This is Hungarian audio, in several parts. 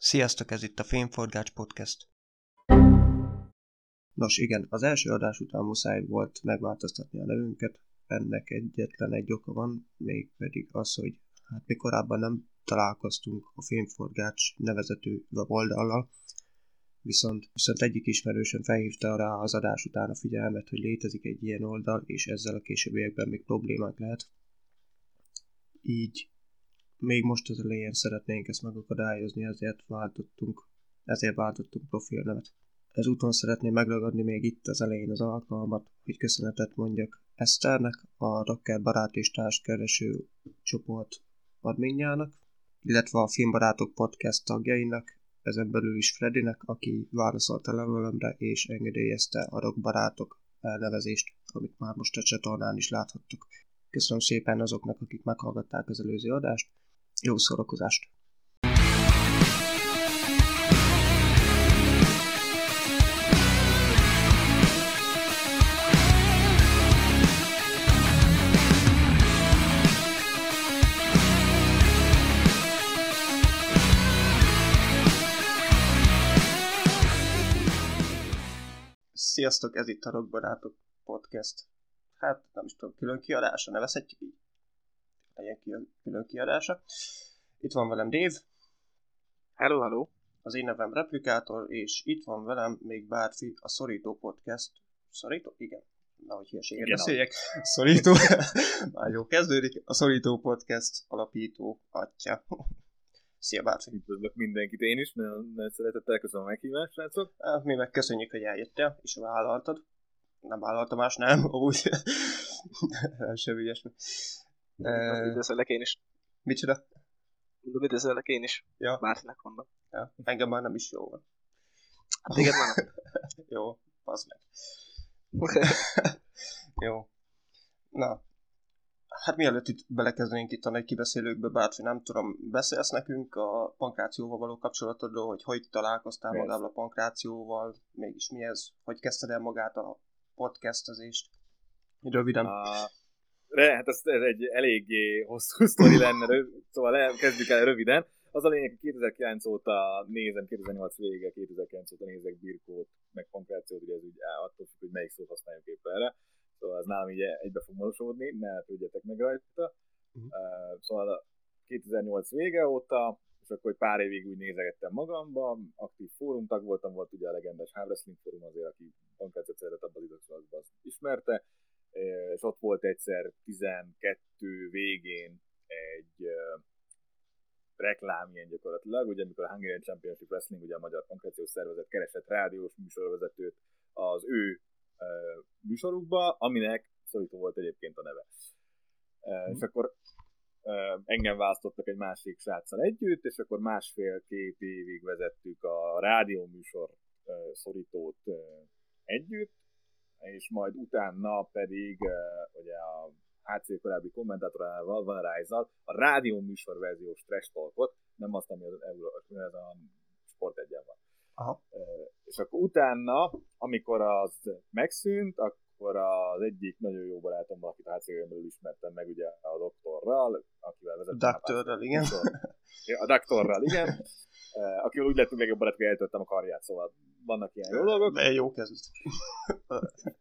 Sziasztok, ez itt a Fényforgács Podcast. Nos igen, az első adás után muszáj volt megváltoztatni a nevünket. Ennek egyetlen egy oka van, mégpedig az, hogy hát mi korábban nem találkoztunk a Fényforgács nevezetű weboldallal, viszont, viszont egyik ismerősön felhívta rá az adás után a figyelmet, hogy létezik egy ilyen oldal, és ezzel a későbbiekben még problémák lehet. Így még most az elején szeretnénk ezt megakadályozni, ezért váltottunk, ezért váltottunk profilnevet. Ezúton szeretném megragadni még itt az elején az alkalmat, hogy köszönetet mondjak Eszternek, a Rocker Barát és Társkereső csoport adminjának, illetve a Filmbarátok podcast tagjainak, ezen belül is Fredinek, aki válaszolt a levelemre és engedélyezte a Rock Barátok elnevezést, amit már most a csatornán is láthattuk. Köszönöm szépen azoknak, akik meghallgatták az előző adást, jó szórakozást! Sziasztok, ez itt a Rockbarátok Podcast. Hát nem is tudom, külön kiadása, nevezhetjük így? Legyen külön kiadása. Itt van velem Dave. Hello, hello. Az én nevem Replikátor, és itt van velem még Bárfi, a Szorító Podcast. Szorító? Igen. Na, hogy hülyeséget beszéljek. Szorító. Már jó kezdődik. A Szorító Podcast alapító atya. Szia Bárfi. Üdvözlök mindenkit én is, nagyon, nagyon szeretettel köszönöm a meghívást, srácok. Hát, mi meg köszönjük, hogy eljöttél, és vállaltad. Nem vállalta más, nem, úgy. Sem ügyes. Üdvözöllek én is. Micsoda? Mondom, üdvözöllek én is. Ja. Márcinak mondom. Ja. Engem már nem is jó van. Hát téged már nem. jó, az meg. jó. Na, hát mielőtt itt belekezdenénk itt a nagy kibeszélőkbe, bárci nem tudom, beszélsz nekünk a pankrációval való kapcsolatodról, hogy hogy találkoztál Persze. magával a pankrációval, mégis mi ez, hogy kezdted el magát a podcastezést? Röviden. Uh, re, hát ez, ez egy eléggé hosszú sztori lenne, szóval kezdjük el röviden. Az a lényeg, hogy 2009 óta nézem, 2008 vége, 2009 óta nézek birkót, meg konkréciót, ugye ez úgy attól függ, hogy melyik szót használjuk éppen erre. Szóval ez nálam így egybe fog valósodni, ne tudjatok meg rajta. Uh-huh. Uh, szóval 2008 vége óta, és akkor egy pár évig úgy nézegettem magamba, aktív fórumtag voltam, volt ugye a legendás Hard Wrestling fórum azért, aki pankrációt szeretett abban az időszakban, ismerte, és ott volt egyszer 12 végén egy reklám ilyen gyakorlatilag, ugye amikor a Hungarian Championship Wrestling, ugye a magyar konkréciós szervezet keresett rádiós műsorvezetőt az ő műsorukba, aminek szorító volt egyébként a neve. Mm. És akkor engem választottak egy másik sráccal együtt, és akkor másfél-két évig vezettük a rádió műsor szorítót együtt, és majd utána pedig ugye a HC korábbi kommentátorával, Van Rijzal, a rádió műsor verziós trash talkot, nem azt, ami az, ez a sport egyen van. Aha. És akkor utána, amikor az megszűnt, akkor az egyik nagyon jó barátom, akit a hc belül ismertem meg ugye a doktorral, akivel vezettem. A doktorral, igen. A doktorral, igen. Akivel úgy lettünk legjobb hogy eltöltem a karját, szóval vannak ilyen jó dolgok. De jó kezd.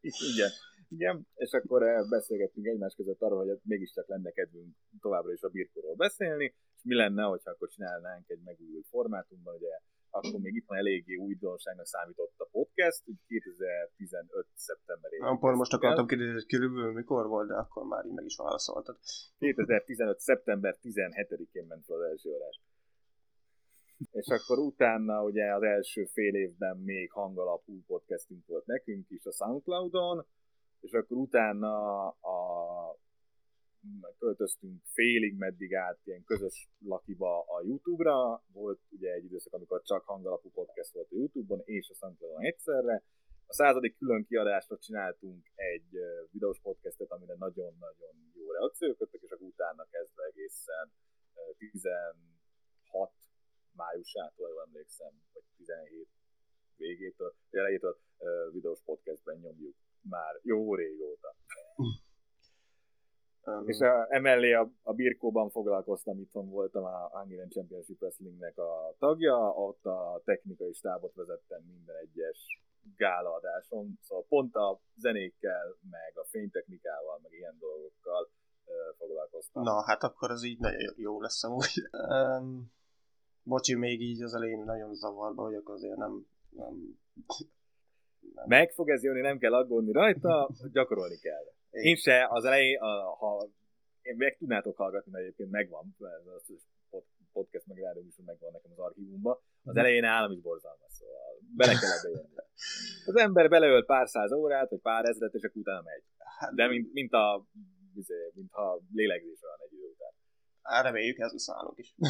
Igen. Igen, és akkor eh, beszélgettünk egymás között arról, hogy mégiscsak lenne kedvünk továbbra is a birkóról beszélni, és mi lenne, hogyha akkor csinálnánk egy megújult formátumban, ugye akkor még itt van eléggé újdonságnak számított a podcast, úgy 2015. szeptemberében. Akkor most akartam kérdezni, hogy körülbelül mikor volt, de akkor már így meg is válaszoltad. 2015. szeptember 17-én ment fel az első adás és akkor utána ugye az első fél évben még hangalapú podcastünk volt nekünk is a Soundcloudon, és akkor utána a költöztünk félig meddig át ilyen közös lakiba a YouTube-ra, volt ugye egy időszak, amikor csak hangalapú podcast volt a YouTube-on és a Soundcloudon egyszerre, a századik külön kiadásra csináltunk egy videós podcastet, amire nagyon-nagyon jó reakciók jöttek, és akkor utána kezdve egészen 16 májusától, jól emlékszem, vagy 17 végétől, elejétől videós podcastben nyomjuk már jó régóta. Um, és a, emellé a, a Birkóban foglalkoztam, itthon voltam a Hungarian Championship Wrestlingnek a tagja, ott a technikai stábot vezettem minden egyes gálaadáson, szóval pont a zenékkel, meg a fénytechnikával, meg ilyen dolgokkal uh, foglalkoztam. Na, hát akkor az így nagyon jó lesz amúgy. Um, bocsi, még így az elején nagyon zavarba vagyok, azért nem, nem, nem. Meg fog ez jönni, nem kell aggódni rajta, gyakorolni kell. Én se, az elején, a, ha én meg tudnátok hallgatni, mert egyébként megvan, mert az podcast meg rádió is megvan nekem az archívumban. Az mhm. elején állam is borzalmas, szóval bele kell ebbe jönni. Az ember beleölt pár száz órát, vagy pár ezret, és akkor utána megy. Hát- De mint, mint a izé, mintha lélegzés van egy idő után. Reméljük, ez lesz nálunk is.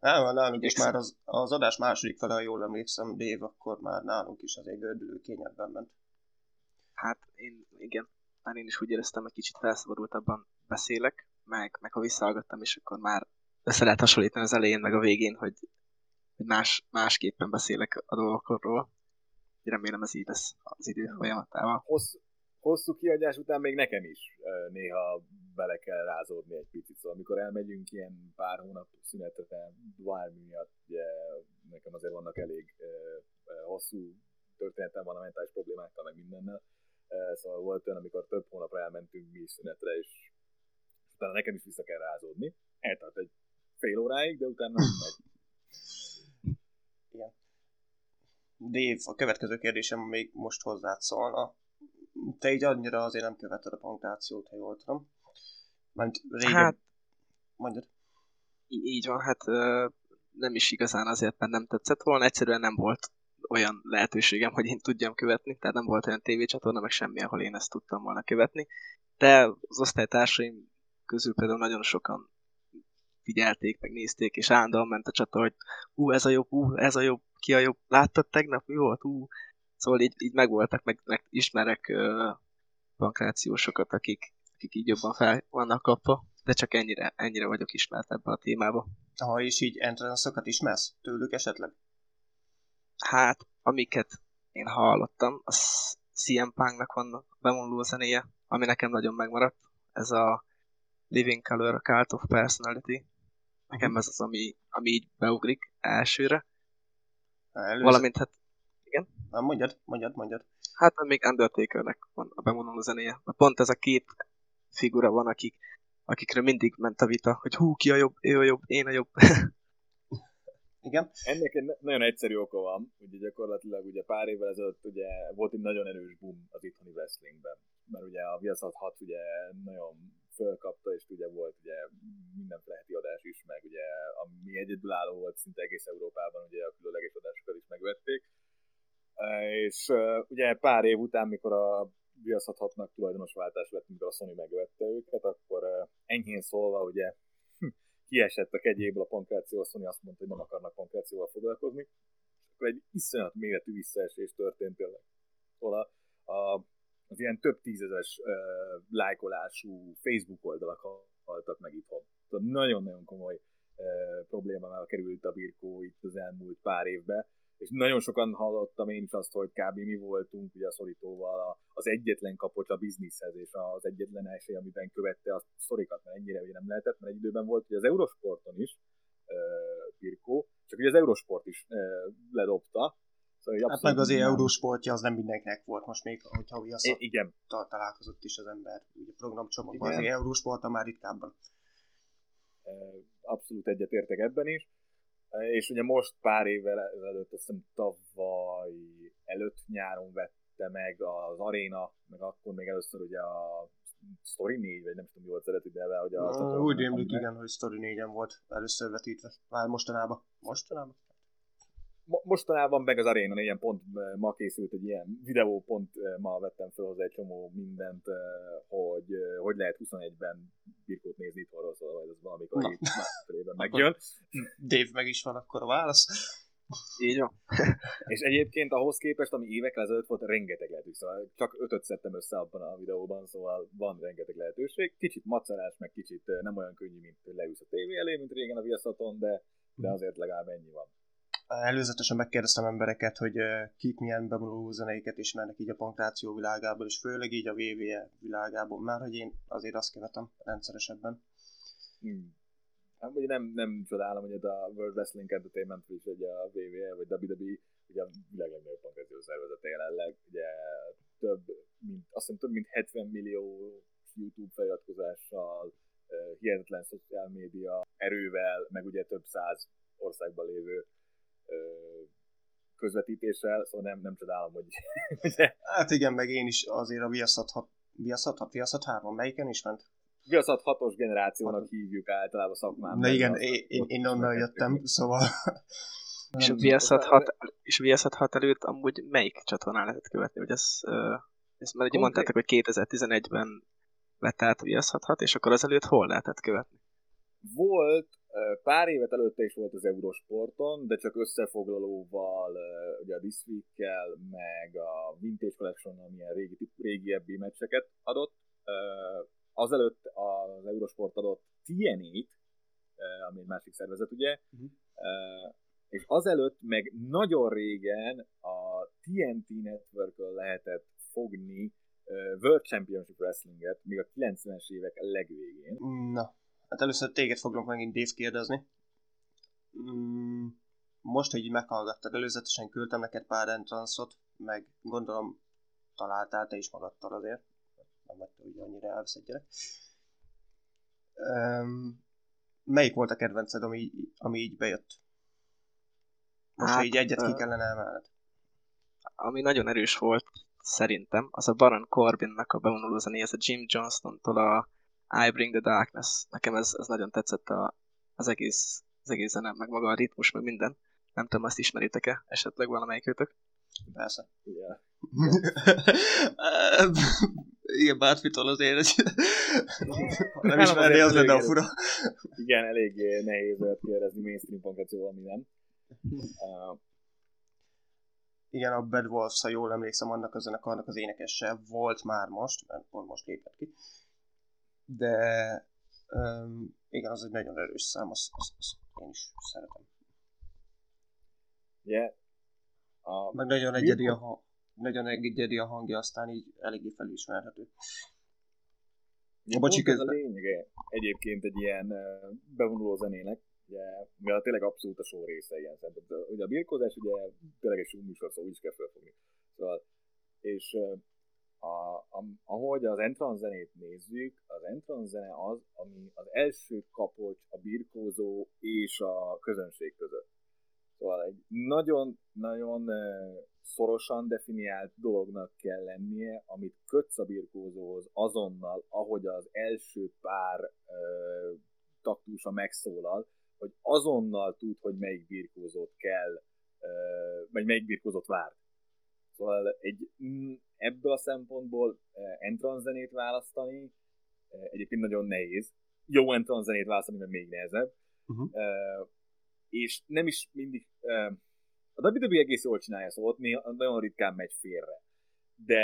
Nem, nálunk is már az, az adás második fele, ha jól emlékszem, Dave, akkor már nálunk is azért gördülő kényebben ment. Hát én, igen, már én is úgy éreztem, hogy kicsit felszabadultabban beszélek, meg, meg ha visszahallgattam, és akkor már össze lehet hasonlítani az elején, meg a végén, hogy, hogy más, másképpen beszélek a dolgokról. Remélem ez így lesz az idő folyamatával. Hossz, hosszú kiadás után még nekem is néha bele kell rázódni egy picit. Szóval amikor elmegyünk ilyen pár hónap szünetre, bármi miatt, ugye, nekem azért vannak elég hosszú történetem van a mentális problémákkal, meg mindennel. Szóval volt olyan, amikor több hónapra elmentünk mi szünetre, és utána nekem is vissza kell rázódni. Eltart egy fél óráig, de utána megy. Igen. Dave, a következő kérdésem még most hozzád szólna. Te így annyira azért nem követed a punktációt, ha jól tudom. Mert régen... Hát, mondjad. Így van, hát nem is igazán azért, mert nem tetszett volna, egyszerűen nem volt olyan lehetőségem, hogy én tudjam követni, tehát nem volt olyan tévécsatorna, meg semmi, ahol én ezt tudtam volna követni. De az osztálytársaim közül például nagyon sokan figyelték, meg nézték, és állandóan ment a csata, hogy ú, ez a jobb, ú, ez a jobb, ki a jobb, láttad tegnap, mi volt, ú. Szóval így, így megvoltak, meg, meg ismerek uh, bankrációsokat, akik, akik így jobban fel vannak kapva, de csak ennyire, ennyire vagyok ismert ebben a témába. Ha és így entrance ismersz tőlük esetleg? Hát, amiket én hallottam, az CM Punknak van bemondó zenéje, ami nekem nagyon megmaradt. Ez a Living Color, a Cult of Personality. Nekem ez az, ami, ami így beugrik elsőre. Először... Valamint hát, igen? Na, mondjad, mondjad, mondjad. Hát még Undertakernek van a bemondó zenéje. Pont ez a két figura van, akik, akikről mindig ment a vita, hogy hú, ki a jobb, ő a jobb, én a jobb. Igen. Ennek egy nagyon egyszerű oka van, ugye gyakorlatilag ugye pár évvel ezelőtt ugye volt egy nagyon erős boom az itthoni wrestlingben, mert ugye a Viaszat 6 ugye nagyon fölkapta, és ugye volt ugye mindenféle heti adás is, meg ugye ami egyedülálló volt szinte egész Európában, ugye a különleges adásokat is megvették. És ugye pár év után, mikor a Viaszat 6-nak tulajdonos váltás lett, mikor a Sony megvette őket, akkor enyhén szólva ugye kiesett a kegyéből a pankráció, a Sony azt mondta, hogy nem akarnak pankrációval foglalkozni, akkor egy iszonyat méretű visszaesés történt tényleg. Szóval a, a, az ilyen több tízezes uh, lájkolású Facebook oldalak haltak meg itthon. Nagyon-nagyon komoly uh, problémával került a birkó itt az elmúlt pár évben, és nagyon sokan hallottam én is azt, hogy kb. mi voltunk ugye a szorítóval az egyetlen kapocs a bizniszhez, és az egyetlen esély, amiben követte a szorikat, mert ennyire ugye nem lehetett, mert egy időben volt, hogy az Eurosporton is uh, Pirkó, csak ugye az Eurosport is ledobta, Szóval, hát meg az Eurosportja az nem mindenkinek volt most még, hogyha ugye azt igen. találkozott is az ember, ugye programcsomagban, az Eurosport már ritkábban. Abszolút egyetértek ebben is és ugye most pár évvel ezelőtt, azt hiszem tavaly előtt nyáron vette meg az Arena, meg akkor még először ugye a Story 4, vagy nem tudom, mi volt az eredeti neve, hogy a... Uh, úgy rémlik, igen, hogy Story 4-en volt először vetítve, már mostanában. Mostanában? Mostanában meg az Arena ilyen pont ma készült egy ilyen videó, pont ma vettem fel hozzá egy csomó mindent, hogy hogy lehet 21-ben birkót nézni itthonról, szóval ez valamikor itt másfelében megjön. Dave meg is van akkor a válasz. Így van. és egyébként ahhoz képest, ami évekkel ezelőtt volt, rengeteg lehetőség. Szóval csak ötöt szedtem össze abban a videóban, szóval van rengeteg lehetőség. Kicsit macerás, meg kicsit nem olyan könnyű, mint leülsz a tévé elé, mint régen a Viaszaton, de, de azért legalább ennyi van. Előzetesen megkérdeztem embereket, hogy kik milyen bevonuló zenéket ismernek így a pankráció világából, és főleg így a VVE világából, már hogy én azért azt követem rendszeresebben. Hmm. Hát ugye nem, nem csodálom, hogy a World Wrestling Entertainment is ugye a WWE vagy WWE ugye a világ legnagyobb pankráció szervezete jelenleg, ugye több, mint, azt hiszem több mint 70 millió YouTube feliratkozással, hihetetlen szociál média erővel, meg ugye több száz országban lévő közvetítéssel, szóval nem, nem csodálom, hogy... hát igen, meg én is azért a Viaszat 6, Viaszat 6, Viaszat 3, melyiken is ment? Viaszat 6-os generációnak hívjuk általában szakmában. Na igen, én, én, én onnan jöttem, szóval... És a Viaszat 6, és Viaszat 6 előtt amúgy melyik csatornán lehetett követni? Hogy ez, ez mert ugye mondtátok, hogy 2011-ben lett át Viaszat 6, és akkor az előtt hol lehetett követni? Volt Pár évet előtte is volt az Eurosporton, de csak összefoglalóval, ugye a This Week-kel, meg a Vintage Collection-nal milyen régi, régiebbi meccseket adott. Azelőtt az Eurosport adott TNA-t, ami egy másik szervezet, ugye, uh-huh. és azelőtt meg nagyon régen a TNT network lehetett fogni World Championship Wrestlinget, még a 90-es évek legvégén. Na, Hát először téged foglak megint Dave kérdezni. Mm, most, hogy így meghallgattad, előzetesen küldtem neked pár entranszot, meg gondolom találtál te is magadtal azért. Nem vagy hogy annyira elveszedjelek. Um, melyik volt a kedvenced, ami, ami így bejött? Most, hát, így egyet ki kellene emelned. Ami nagyon erős volt, szerintem, az a Baron Corbinnak a bevonuló zené, ez a Jim Johnston-tól a I Bring the Darkness. Nekem ez, ez nagyon tetszett a, az egész, az egész zenem, meg maga a ritmus, meg minden. Nem tudom, azt ismeritek-e esetleg valamelyikőtök? Persze. Yeah. Igen, Bárfitól azért egy... nem ismerné, az lenne a fura. Igen, elég nehéz olyat kérdezni mainstream pankrációval, ami nem. Uh, igen, a Bad Wolves, ha jól emlékszem, annak a zenekarnak az énekese volt már most, mert pont most lépett ki de um, igen, az egy nagyon erős szám, azt, azt, azt én is szeretem. Yeah. A... Meg nagyon egyedi a, hang, nagyon egyedi a hangja, aztán így eléggé felismerhető. Ja, Bocsi, ez a lényege egyébként egy ilyen bevonuló zenének, ugye, mivel tényleg abszolút a show része ilyen szempontból. Ugye a birkózás ugye tényleg egy show műsor, szóval úgy is kell felfogni. Szóval, és a, a, ahogy az entrance zenét nézzük, az entrance zene az, ami az első kapocs a birkózó és a közönség között. Szóval egy nagyon-nagyon szorosan definiált dolognak kell lennie, amit kötsz a birkózóhoz azonnal, ahogy az első pár ö, taktusa megszólal, hogy azonnal tud, hogy melyik birkózót kell, ö, vagy melyik birkózót vár. Szóval egy, ebből a szempontból eh, entrance zenét választani eh, egyébként nagyon nehéz. Jó entrance zenét választani, mert még nehezebb. Uh-huh. És nem is mindig... A WWE egész jól csinálja, szóval ott néha nagyon ritkán megy félre. De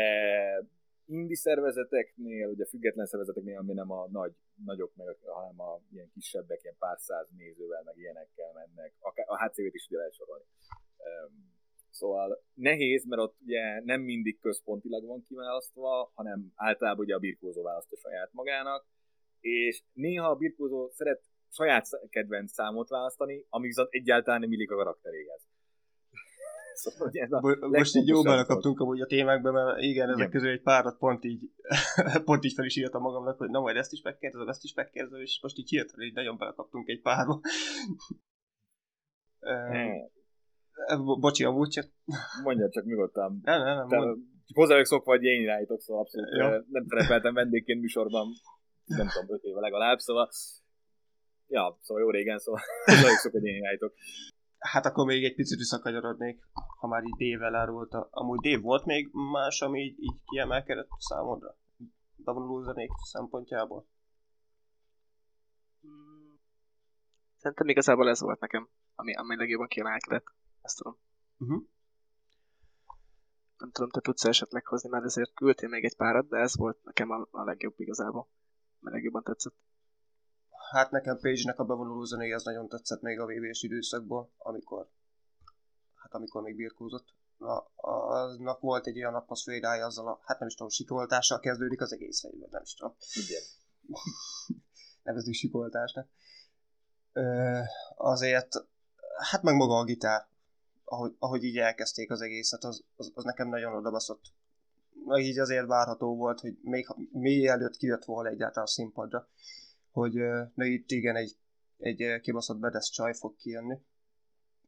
indi szervezeteknél, ugye független szervezeteknél, ami nem a nagy, nagyok, meg, hanem a ilyen kisebbek, ilyen pár száz nézővel, meg ilyenekkel mennek. Akár, a HCV-t is ide lehet sorolni. Szóval nehéz, mert ott ugye nem mindig központilag van kiválasztva, hanem általában ugye a birkózó választja saját magának, és néha a birkózó szeret saját kedvenc számot választani, ami viszont egyáltalán nem illik a karakteréhez. Szóval, Most így jó belekaptunk amúgy a témákba, mert igen, ezek igen. közül egy párat pont így, pont így fel is írtam magamnak, hogy na majd ezt is megkérdezem, ezt is megkérdezem, és most így hirtelen így nagyon belekaptunk egy párba. Bocsi, amúgy csak... Mondja csak nyugodtan. Nem, nem, nem. Mond... Hozzájuk szokva, hogy én irányítok, szóval abszolút ja. nem szerepeltem vendégként műsorban, nem tudom, öt éve legalább, szóval ja, szóval jó régen, szóval hozzájuk szokva, hogy én irányítok. Hát akkor még egy picit visszakanyarodnék, ha már így Dave elárult. Amúgy Dave volt még más, ami így, így kiemelkedett számodra? Bevonuló zenék szempontjából? Szerintem igazából ez volt nekem ami, ami legjobban kiemelkedett. Ezt tudom. Uh-huh. Nem tudom, te tudsz esetleg hozni, mert ezért küldtél még egy párat, de ez volt nekem a, a legjobb igazából. Mert legjobban tetszett. Hát nekem Page-nek a bevonuló zenéje az nagyon tetszett még a vv időszakból, amikor hát amikor még birkózott, na, aznak volt egy olyan atmoszférája azzal a, hát nem is tudom, sikoltással kezdődik az egész helyben, nem is tudom. Igen. Nevezzük sikoltásnak. Ö, azért, hát meg maga a gitár, ahogy, ahogy így elkezdték az egészet, az, az, az nekem nagyon odabaszott. Meg így azért várható volt, hogy még, még előtt kijött volna egyáltalán a színpadra, hogy na itt igen, egy, egy kibaszott bedesz csaj fog kijönni.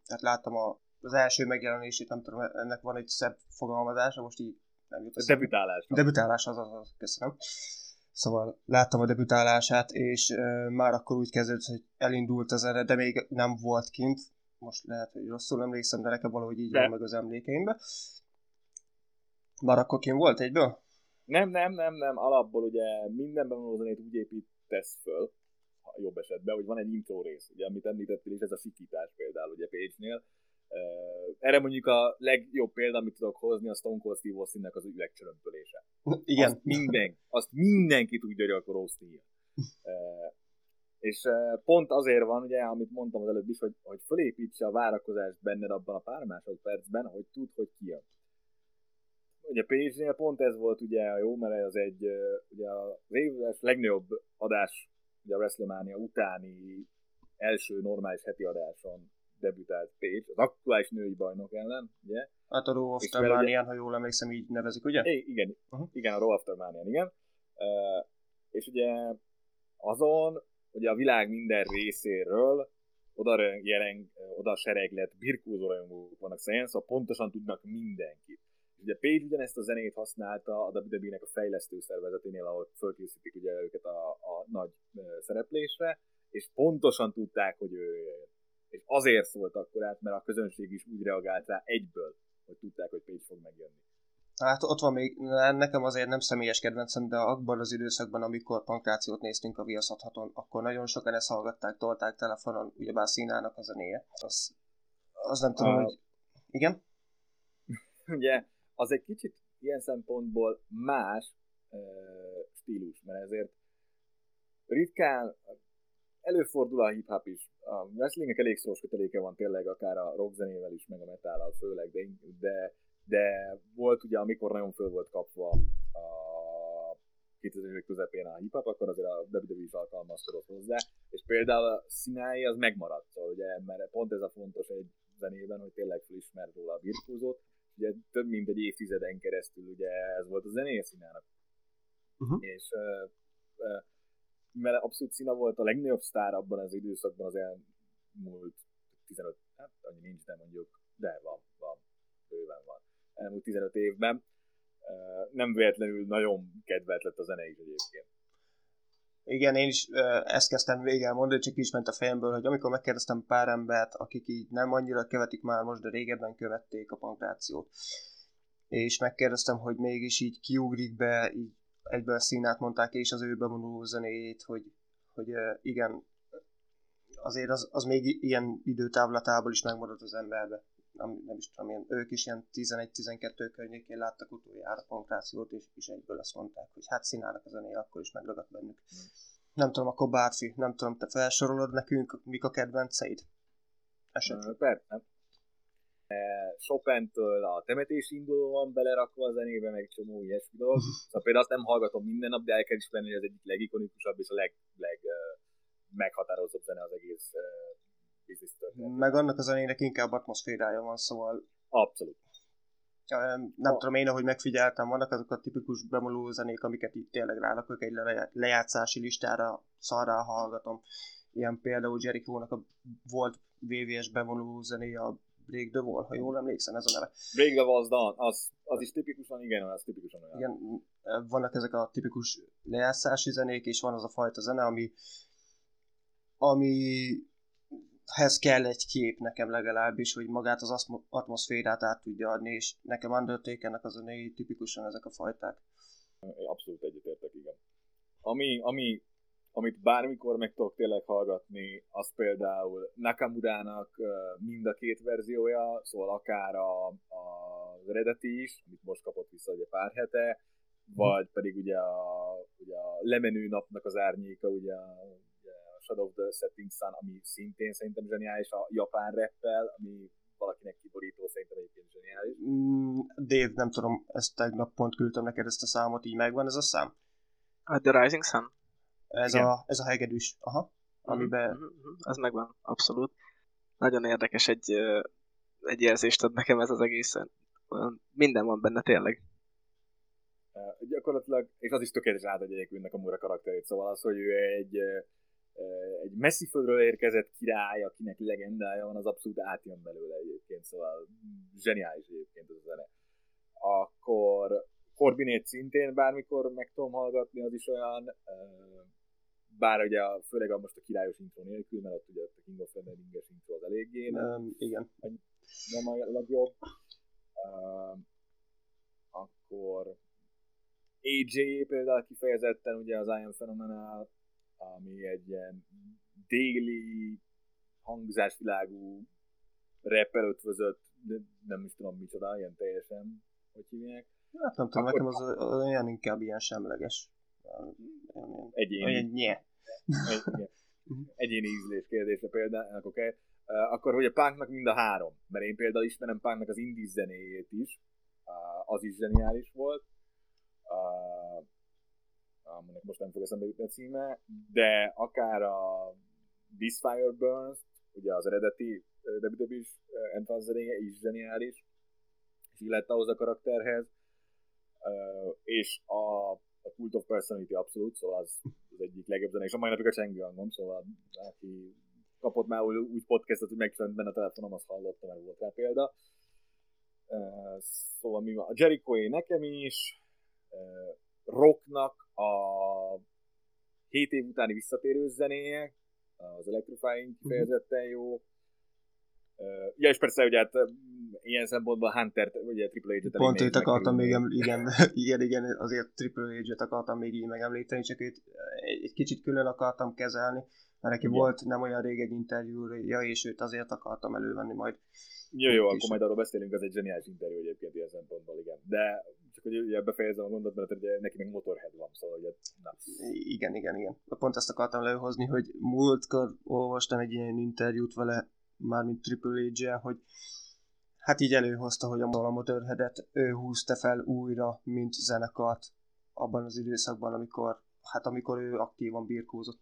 Tehát láttam a, az első megjelenését, nem tudom, ennek van egy szebb fogalmazása, most így nem jut Debütálás. Debütálás, az, az, az, köszönöm. Szóval láttam a debütálását, és uh, már akkor úgy kezdődött, hogy elindult a zene, de még nem volt kint. Most lehet, hogy rosszul emlékszem, de nekem valahogy így de. van meg az emlékeimben. Már akkor kint volt egyből? Nem, nem, nem, nem. Alapból ugye mindenben való zenét úgy építesz föl, jobb esetben, hogy van egy intro rész, ugye, amit említettél, és ez a sikítás például, ugye Page-nél. Uh, erre mondjuk a legjobb példa, amit tudok hozni, a Stone Cold Steve Austin-nek az üvegcsörömpölése. Igen. Azt, minden, azt mindenki tudja, hogy akkor Austin uh, és pont azért van, ugye, amit mondtam az előbb is, hogy, hogy fölépítse a várakozást benned abban a pár másodpercben, hogy tud, hogy ki jön. Ugye Page-nél pont ez volt ugye jó, mert ez egy ugye az éves legnagyobb adás ugye a WrestleMania utáni első normális heti adáson debütált Page, az aktuális női bajnok ellen, ugye? Hát a Raw After Mania, ha jól emlékszem, így nevezik, ugye? Igen, uh-huh. igen, a Raw After Mania, igen. Uh, és ugye azon, ugye a világ minden részéről oda, jelen, oda sereglet birkózó rajongók vannak szerint, szóval pontosan tudnak mindenkit. Ugye Page ugyanezt a zenét használta a WWE-nek a fejlesztő szervezeténél, ahol fölkészítik ugye őket a, a nagy szereplésre, és pontosan tudták, hogy ő és azért szólt akkor át, mert a közönség is úgy reagált rá egyből, hogy tudták, hogy Page fog megjönni. Hát ott van még, nekem azért nem személyes kedvencem, de abban az időszakban, amikor pankrációt néztünk a Viaszathaton, akkor nagyon sokan ezt hallgatták, tolták telefonon, ugyebár színának a zenéje. Az, az nem tudom, a... hogy... Igen? Ugye, az egy kicsit ilyen szempontból más uh, stílus, mert ezért ritkán előfordul a hip-hop is. A wrestlingnek elég szoros köteléke van tényleg, akár a rockzenével is, meg a metállal főleg, de, de, de volt ugye, amikor nagyon föl volt kapva a 2000 közepén a hip-hop, akkor azért a WWE is alkalmazkodott hozzá, és például a színái az megmaradt, szóval ugye, mert pont ez a fontos egy zenében, hogy tényleg felismert róla a birkózót, ugye több mint egy évtizeden keresztül ugye ez volt a zenéje színának. Uh-huh. És uh, uh, mivel abszolút szína volt a legnagyobb sztár abban az időszakban az elmúlt 15, hát annyi nincs, de mondjuk, de van, van, bőven van. Elmúlt 15 évben nem véletlenül nagyon kedvelt lett a zene is egyébként. Igen, én is ezt kezdtem végig mondani, csak is ment a fejemből, hogy amikor megkérdeztem pár embert, akik így nem annyira követik már most, de régebben követték a pankrációt, és megkérdeztem, hogy mégis így kiugrik be így egyből a színát mondták, és az ő bevonuló zenéjét, hogy, hogy igen, azért az, az még ilyen időtávlatából is megmaradt az emberbe. Nem, nem is tudom, én, ők is ilyen 11-12 környékén láttak utoljára pankrációt, és, és egyből azt mondták, hogy hát színának a zené, akkor is megragadt bennük. Mm. Nem tudom, akkor Bárfi, nem tudom, te felsorolod nekünk, mik a kedvenceid? Esetleg. Persze. Chopin-től a temetés induló van belerakva a zenébe, meg csomó ilyesmi dolog. Szóval például azt nem hallgatom minden nap, de el kell ismerni, hogy az egyik legikonikusabb és a leg, leg meghatározóbb zene az egész uh, business Meg annak a zenének inkább atmoszférája van, szóval... Abszolút. Nem oh. tudom, én ahogy megfigyeltem, vannak azok a tipikus bemoló zenék, amiket itt tényleg rálakok egy lejátszási listára, szarrá hallgatom. Ilyen például Jericho-nak a volt VVS bevonuló zenéje, a Break the Wall, ha jól emlékszem, ez a neve. Break the Wall, az, az, az is tipikusan, igen, az tipikusan olyan. Igen, vannak ezek a tipikus lejátszási zenék, és van az a fajta zene, ami amihez kell egy kép nekem legalábbis, hogy magát az atmoszférát át tudja adni, és nekem Undertakernek az a zenéi tipikusan ezek a fajták. Abszolút egyetértek, igen. Ami, ami amit bármikor meg tudok tényleg hallgatni, az például Nakamurának mind a két verziója, szóval akár a, a, eredeti is, amit most kapott vissza ugye pár hete, vagy pedig ugye a, ugye a lemenő napnak az árnyéka, ugye a Shadow of the Setting Sun, ami szintén szerintem zseniális a japán reppel, ami valaki mindenkinek kiborító, szerintem egyébként zseniális. Mm, Dave, nem tudom, ezt tegnap pont küldtem neked ezt a számot, így megvan ez a szám? A The Rising Sun? Ez, a, ez a hegedűs, aha. Amiben... Mm-hmm, mm-hmm, az megvan, abszolút. Nagyon érdekes egy, egy érzést ad nekem ez az egészen. Minden van benne tényleg. Uh, gyakorlatilag, és az is tökéletesen átadja egyébként a Mura karakterét, szóval az, hogy ő egy egy messzi földről érkezett király, akinek legendája van, az abszolút átjön belőle egyébként, szóval zseniális egyébként ez a zene. Akkor Corbinét szintén bármikor meg tudom hallgatni, az is olyan, bár ugye főleg a most a királyos intro nélkül, mert ott ugye a King of Thundering-es intro az eléggé, nem, um, igen. nem a legjobb. Uh, akkor AJ például kifejezetten ugye az I Am Phenomenal ami egy ilyen déli hangzásvilágú rappel ötvözött, nem is tudom micsoda, ilyen teljesen, hogy hívják. Hát nem tudom, nekem az olyan inkább ilyen semleges. Egyéni. Olyan nye. Egyéni ízlés kérdése például, oké. Okay. Akkor, hogy a punknak mind a három, mert én például ismerem punknak az indie zenéjét is, az is zseniális volt aminek most nem fog eszembe jutni a címe, de akár a This Fire Burns, ugye az eredeti WWE is entrance zenéje is zseniális, és illett ahhoz a karakterhez, és a, a Cult of Personality abszolút, szóval az, az egyik legjobb zene, és a mai napig a csengő hangom, szóval aki kapott már úgy podcastot, hogy megjelent benne a telefonom, azt hallotta, mert volt rá példa. Szóval mi van? A Jericho nekem is, rocknak a 7 év utáni visszatérő zenéje, az Electrifying mhm. kifejezetten jó. Ja, és persze, ugye hát ilyen szempontból Hunter, ugye Triple H-et Pont őt akartam még, igen, igen, igen, azért Triple H-et akartam még így megemlíteni, csak őt egy, kicsit külön akartam kezelni, mert neki igen. volt nem olyan rég egy interjúja, és őt azért akartam elővenni majd. Jó, jó, akkor majd arról beszélünk, ez egy zseniális interjú egyébként ilyen szempontból, igen. De csak hogy ugye befejezem a mondat, mert ugye neki még motorhead van, szóval ugye, na. Igen, igen, igen. Pont ezt akartam lehozni, hogy múltkor olvastam egy ilyen interjút vele, mármint Triple h hogy hát így előhozta, hogy a motorheadet ő húzta fel újra, mint zenekart abban az időszakban, amikor, hát amikor ő aktívan birkózott.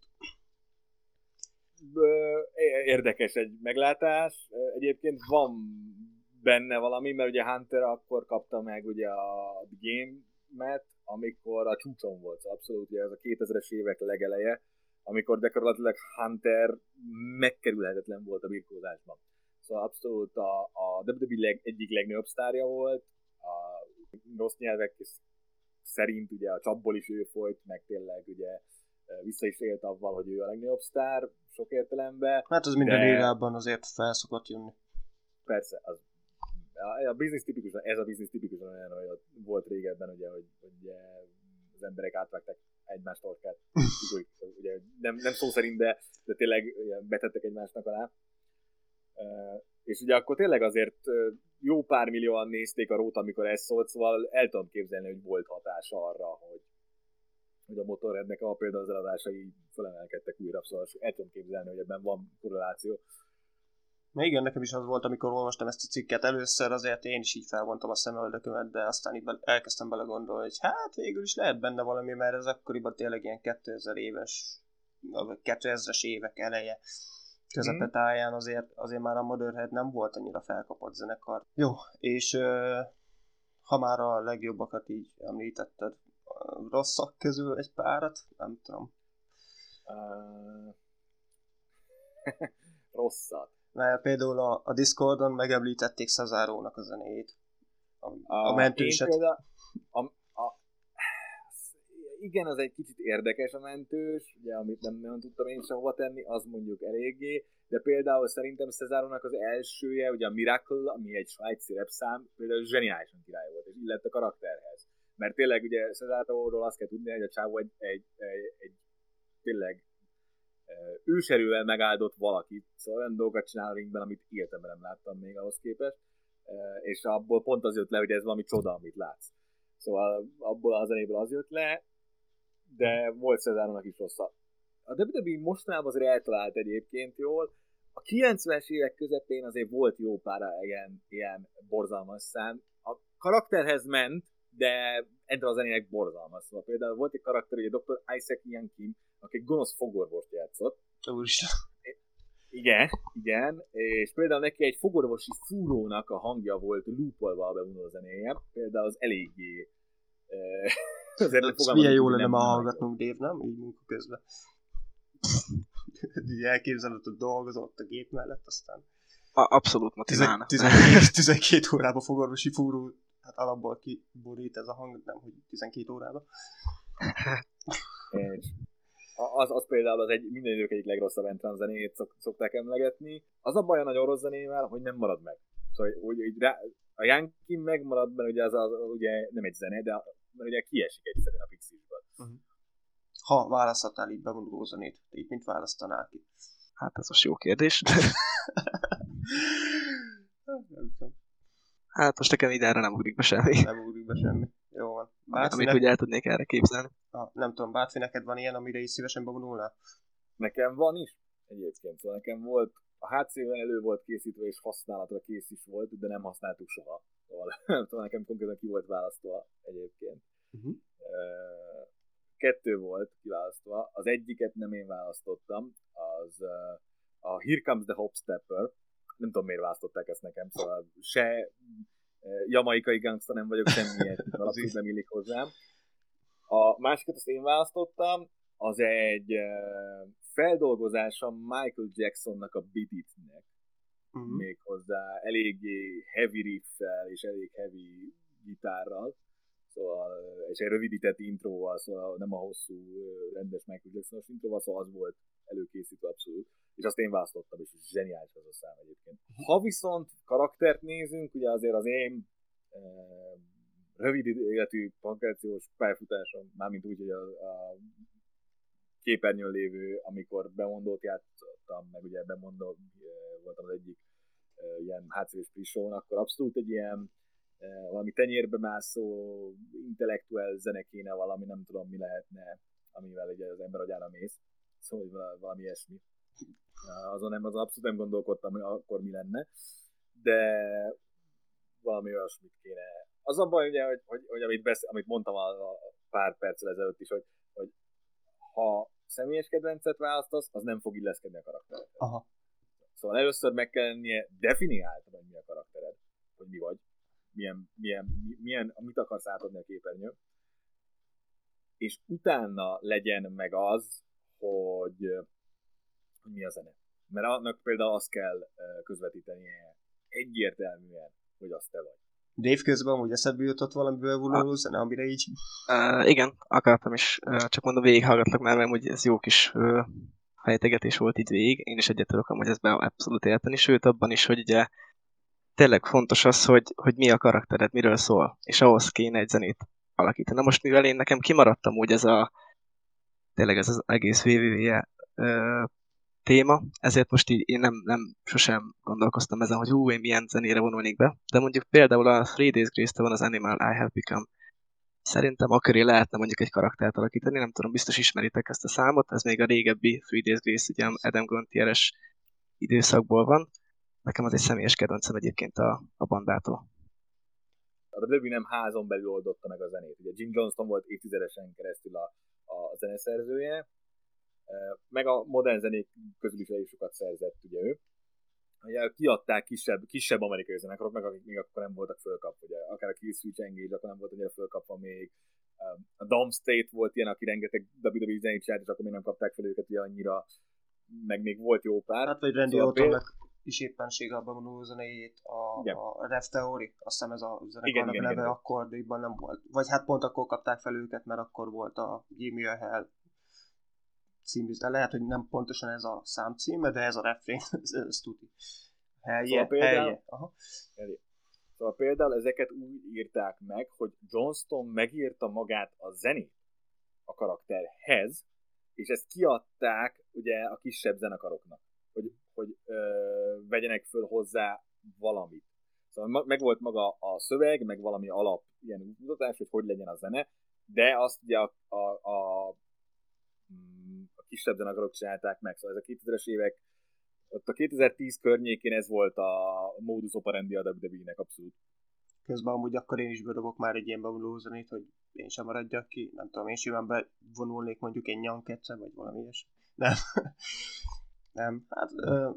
Érdekes egy meglátás. Egyébként van benne valami, mert ugye Hunter akkor kapta meg ugye a Game-met, amikor a csúcson volt, szóval abszolút ugye ez a 2000-es évek legeleje, amikor gyakorlatilag Hunter megkerülhetetlen volt a birkózásban. Szóval abszolút a, a WWE leg, egyik legnagyobb sztárja volt, a rossz nyelvek szerint ugye a csapból is ő folyt, meg tényleg ugye vissza is élt avval, hogy ő a legnagyobb sztár sok értelemben. Hát az minden de... érában azért felszokott jönni. Persze, az a biznisz tipikusan, ez a biznisz tipikusan olyan, hogy volt régebben, ugye, hogy, hogy az emberek átvágták egymás torkát. ugye, nem, nem szó szerint, de, de tényleg betettek egymásnak alá. És ugye akkor tényleg azért jó pár millióan nézték a rót, amikor ez szólt, szóval el tudom képzelni, hogy volt hatása arra, hogy, hogy a motorheadnek a például az eladásai felemelkedtek újra, szóval el tudom képzelni, hogy ebben van korreláció. Na igen, nekem is az volt, amikor olvastam ezt a cikket először, azért én is így felvontam a szemöldökömet, de aztán így be, elkezdtem belegondolni, hogy hát végül is lehet benne valami, mert ez akkoriban tényleg ilyen 2000 éves, 2000-es évek eleje közepetáján azért, azért már a Motherhead nem volt annyira felkapott zenekar. Jó, és ha már a legjobbakat így említetted, rosszak közül egy párat, nem tudom. Uh... rosszat mert például a, a Discordon megemlítették Szazárónak a zenéjét. A, a, a mentőset. Például, a, a, igen, az egy kicsit érdekes a mentős, ugye, amit nem nagyon tudtam én sehova tenni, az mondjuk eléggé, de például szerintem Cezárónak az elsője, ugye a Miracle, ami egy svájci repszám, például zseniálisan király volt, és illett a karakterhez. Mert tényleg ugye Cezáróról azt kell tudni, hogy a csávó egy, egy, egy, egy tényleg őserővel megáldott valakit, szóval olyan dolgokat csinál a ringben, amit életemben nem láttam még ahhoz képest, és abból pont az jött le, hogy ez valami csoda, amit látsz. Szóval abból a zenéből az jött le, de volt Cezáronak is rosszabb. A WWE mostanában azért eltalált egyébként jól, a 90-es évek közepén azért volt jó pár ilyen, ilyen borzalmas szám. A karakterhez ment, de ennek a zenének borzalmas. Szóval például volt egy karakter, egy Dr. Isaac Ian Kim, aki egy gonosz fogorvost játszott. Úristen. Igen, igen, és például neki egy fogorvosi fúrónak a hangja volt lúpolva a bevonó zenéje, például az eléggé... Eh, azért milyen jó lenne ma hallgatnunk, Dave, nem? Így munka közben. Így elképzeled, hogy dolgozott a gép mellett, aztán... A, abszolút motiválna. 12, 12 órában fogorvosi fúró, hát alapból kiborít ez a hang, nem, hogy 12 órában. És az, az például az egy minden idők egyik legrosszabb entrance zenét szok, szokták emlegetni. Az a baj a nagyon rossz zenével, hogy nem marad meg. Szóval hogy, hogy rá, a Yankee megmarad, mert ugye az, az, az, ugye nem egy zene, de mert ugye kiesik egyszerűen a Pixisből. Uh-huh. Ha választhatnál így bevonuló zenét, te így mit választanál ki? Hát ez most jó kérdés. hát most nekem ide erre nem ugrik be semmi. Nem ugrik be semmi. Jó van. Bátfi Amit ne... úgy el tudnék erre képzelni. Ah, nem tudom, Bátfi, neked van ilyen, amire is szívesen bevonulnál? Nekem van is, egyébként. Szóval nekem volt, a HC-ben elő volt készítve, és használatra kész is volt, de nem használtuk soha. Szóval, szóval nekem konkrétan ki volt választva egyébként. Uh-huh. Kettő volt kiválasztva. Az egyiket nem én választottam, az a Here Comes the Hopstepper. Nem tudom, miért választották ezt nekem, szóval se jamaikai gangsta nem vagyok, semmiért, abszolút nem illik hozzám. A másikat azt én választottam, az egy feldolgozása Michael Jacksonnak a Beat It-nek. Uh-huh. Méghozzá eléggé heavy riffel és elég heavy gitárral. Szóval, és egy rövidített intróval, szóval nem a hosszú, rendes Michael Jackson-os intróval, szóval az volt előkészítve abszolút. És azt én választottam, és zseniális az a szám egyébként. Ha viszont karaktert nézünk, ugye azért az én e, rövid életű pankrációs pályafutásom, mármint úgy, hogy a, a képernyőn lévő, amikor bemondót játszottam, meg ugye bemondó voltam az egyik ilyen HCV prisón, akkor abszolút egy ilyen valami tenyérbe mászó intellektuál zene valami, nem tudom mi lehetne, amivel ugye az ember agyára mész. Szóval valami ilyesmi. Azon nem, az abszolút nem gondolkodtam, hogy akkor mi lenne, de valami olyasmit kéne. Az a baj, ugye, hogy, hogy, hogy amit, beszél, amit mondtam a, a pár perccel ezelőtt is, hogy, hogy ha személyes kedvencet választasz, az nem fog illeszkedni a karaktered. Aha. Szóval először meg kell lennie definiáltad, hogy mi a karaktered, hogy mi vagy, milyen, milyen, milyen, mit akarsz átadni a képernyő, és utána legyen meg az, hogy, hogy mi a zene. Mert annak például azt kell közvetítenie egyértelműen, hogy azt te vagy. Dave közben hogy eszedbe jutott valami bővuló zene, amire így... Uh, igen, akartam is, uh, csak mondom, végighallgatlak már, mert hogy ez jó kis uh, fejtegetés volt itt végig. Én is egyet tudok hogy be abszolút érteni, sőt abban is, hogy ugye tényleg fontos az, hogy, hogy mi a karaktered, miről szól, és ahhoz kéne egy zenét alakítani. Na most mivel én nekem kimaradtam úgy ez a tényleg ez az egész WWE téma, ezért most így én nem, nem sosem gondolkoztam ezen, hogy hú, én milyen zenére vonulnék be, de mondjuk például a Three Days grace van az Animal I Have Become. Szerintem aköré lehetne mondjuk egy karaktert alakítani, nem tudom, biztos ismeritek ezt a számot, ez még a régebbi Three Days Grace, ugye Adam Gontieres időszakból van. Nekem az egy személyes kedvencem egyébként a, a bandától. A WWE nem házon belül oldotta meg a zenét. Ugye Jim Johnston volt évtizedesen keresztül a, a zeneszerzője, meg a modern zenék közül is elég sokat szerzett ugye ő. Ugye kiadták kisebb, kisebb amerikai zenekarok, meg akik még akkor nem voltak fölkapva, ugye akár a Kill Switch Engage, akkor nem volt ugye fölkapva még. A Dom State volt ilyen, aki rengeteg WWE zenét csinált, és akkor még nem kapták fel őket ugye annyira, meg még volt jó pár. Hát vagy Randy szóval Ortonnak is éppenség abban vonuló zenéjét, a, a Rev Theory, azt hiszem ez a zenekarnak neve igen, akkor, de nem volt. Vagy hát pont akkor kapták fel őket, mert akkor volt a Give Me a Hell című, de lehet, hogy nem pontosan ez a szám címe, de ez a refrén, ez, ez tuti. Helye, szóval például, helye. Aha. Szóval például ezeket úgy írták meg, hogy Johnston megírta magát a zenét a karakterhez, és ezt kiadták ugye a kisebb zenekaroknak, hogy, hogy ö, vegyenek föl hozzá valamit. Szóval meg volt maga a szöveg, meg valami alap ilyen mutatás, hogy hogy legyen a zene, de azt ugye a, a, a kisebb zenekarok csinálták meg, szóval ez a 2000-es évek ott a 2010 környékén ez volt a modus operandi a WWE-nek abszolút. Közben amúgy akkor én is bedobok már egy ilyen bevonuló zenét, hogy én sem maradjak ki. Nem tudom, én simán bevonulnék mondjuk egy nyanketsze, vagy valami ilyesmi. Nem. nem. Hát, ö,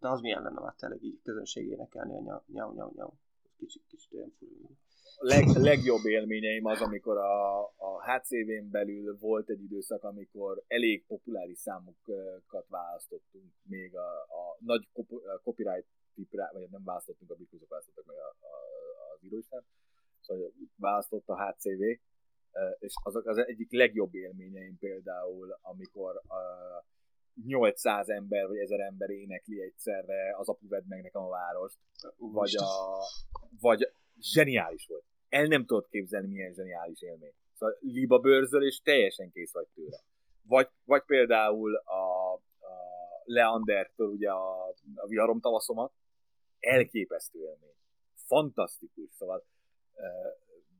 de az milyen lenne már tényleg így közönség énekelni a nyau, nyau, nyau, nyau. Kicsit, kicsit olyan furú. Leg, legjobb élményeim az, amikor a, a HCV-n belül volt egy időszak, amikor elég populáris számokat választottunk, még a, a nagy copyright tipre, vagy nem választottunk, a birkózók választottak meg a, a, az íróisten, szóval választott a HCV, és azok az egyik legjobb élményeim például, amikor a 800 ember vagy 1000 ember énekli egyszerre az apu vedd meg nekem a várost, vagy, a, vagy zseniális volt. El nem tudod képzelni, milyen zseniális élmény. Szóval liba bőrzöl, és teljesen kész vagy tőle. Vagy, vagy például a, a Leandertől ugye a, a viharom tavaszomat, elképesztő élmény. Fantasztikus, szóval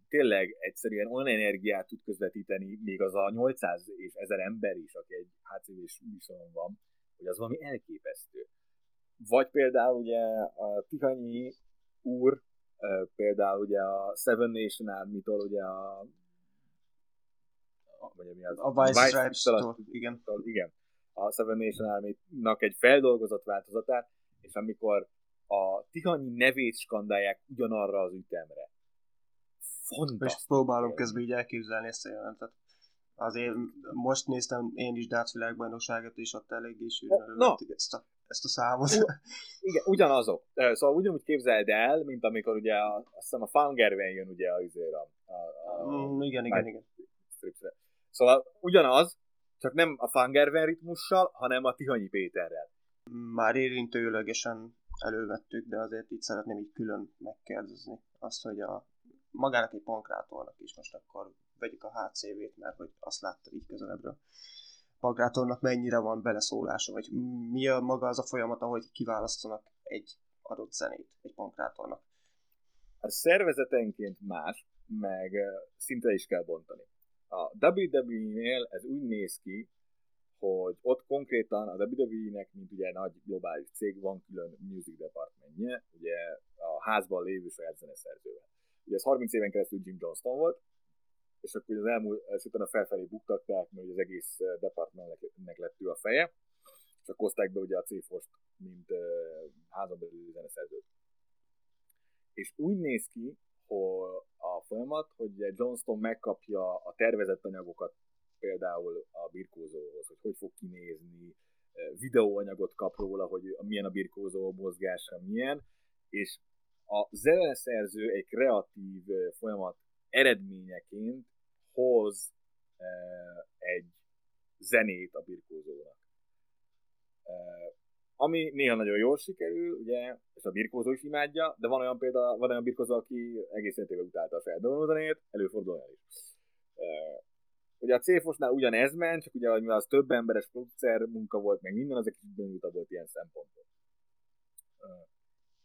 tényleg egyszerűen olyan energiát tud közvetíteni, még az a 800 és 1000 ember is, aki egy HCV-s van, hogy az valami elképesztő. Vagy például ugye a Tihanyi úr, például ugye a Seven Nation Army-tól ugye a vagy mi az? A Vice Stripes-tól, igen. igen. A Seven Nation Army-nak egy feldolgozott változatát, és amikor a Tihanyi nevét skandálják ugyanarra az ütemre, Fantasztikus. És próbálom közben így elképzelni ezt a jelentet. Azért most néztem én is Darts világbajnokságot, és ott eléggé sűrűn no. ezt a, ezt a számot. U- igen, ugyanazok. Szóval ugyanúgy képzeld el, mint amikor ugye a, azt hiszem a Fangerven jön ugye azért a, a, a mm, igen, igen, igen. Stripsre. Szóval ugyanaz, csak nem a Fangerven ritmussal, hanem a Tihanyi Péterrel. Már érintőlegesen elővettük, de azért itt szeretném így külön megkérdezni azt, hogy a magának egy pankrátornak is most akkor vegyük a HCV-t, mert hogy azt látta így közelebbről. Pankrátornak mennyire van beleszólása, vagy mi a maga az a folyamat, ahogy kiválasztanak egy adott zenét egy pankrátornak? A szervezetenként más, meg szinte is kell bontani. A WWE-nél ez úgy néz ki, hogy ott konkrétan a WWE-nek, mint ugye nagy globális cég, van külön music departmentje, ugye a házban lévő saját zeneszerzővel. Ugye ez 30 éven keresztül Jim Johnston volt, és akkor az elmúlt, és utána felfelé buktatták, mert az egész eh, departmentnek lett ő a feje, és akkor hozták be ugye a c mint uh, házon belül zeneszerzőt. És úgy néz ki, hogy a folyamat, hogy Johnston megkapja a tervezett anyagokat például a birkózóhoz, hogy hogy fog kinézni, eh, videóanyagot kap róla, hogy milyen a birkózó mozgása, milyen, és a zeneszerző egy kreatív folyamat eredményeként hoz egy zenét a birkózónak. Ami néha nagyon jól sikerül, ugye, és a birkózó is imádja, de van olyan példa, van olyan birkózó, aki egész életével utálta a feldolgozó zenét, előfordul olyan is. Ugye a Céfosnál ugyanez ment, csak ugye mivel az több emberes producer munka volt, meg minden, az egy kicsit bonyolultabb volt ilyen szempontból.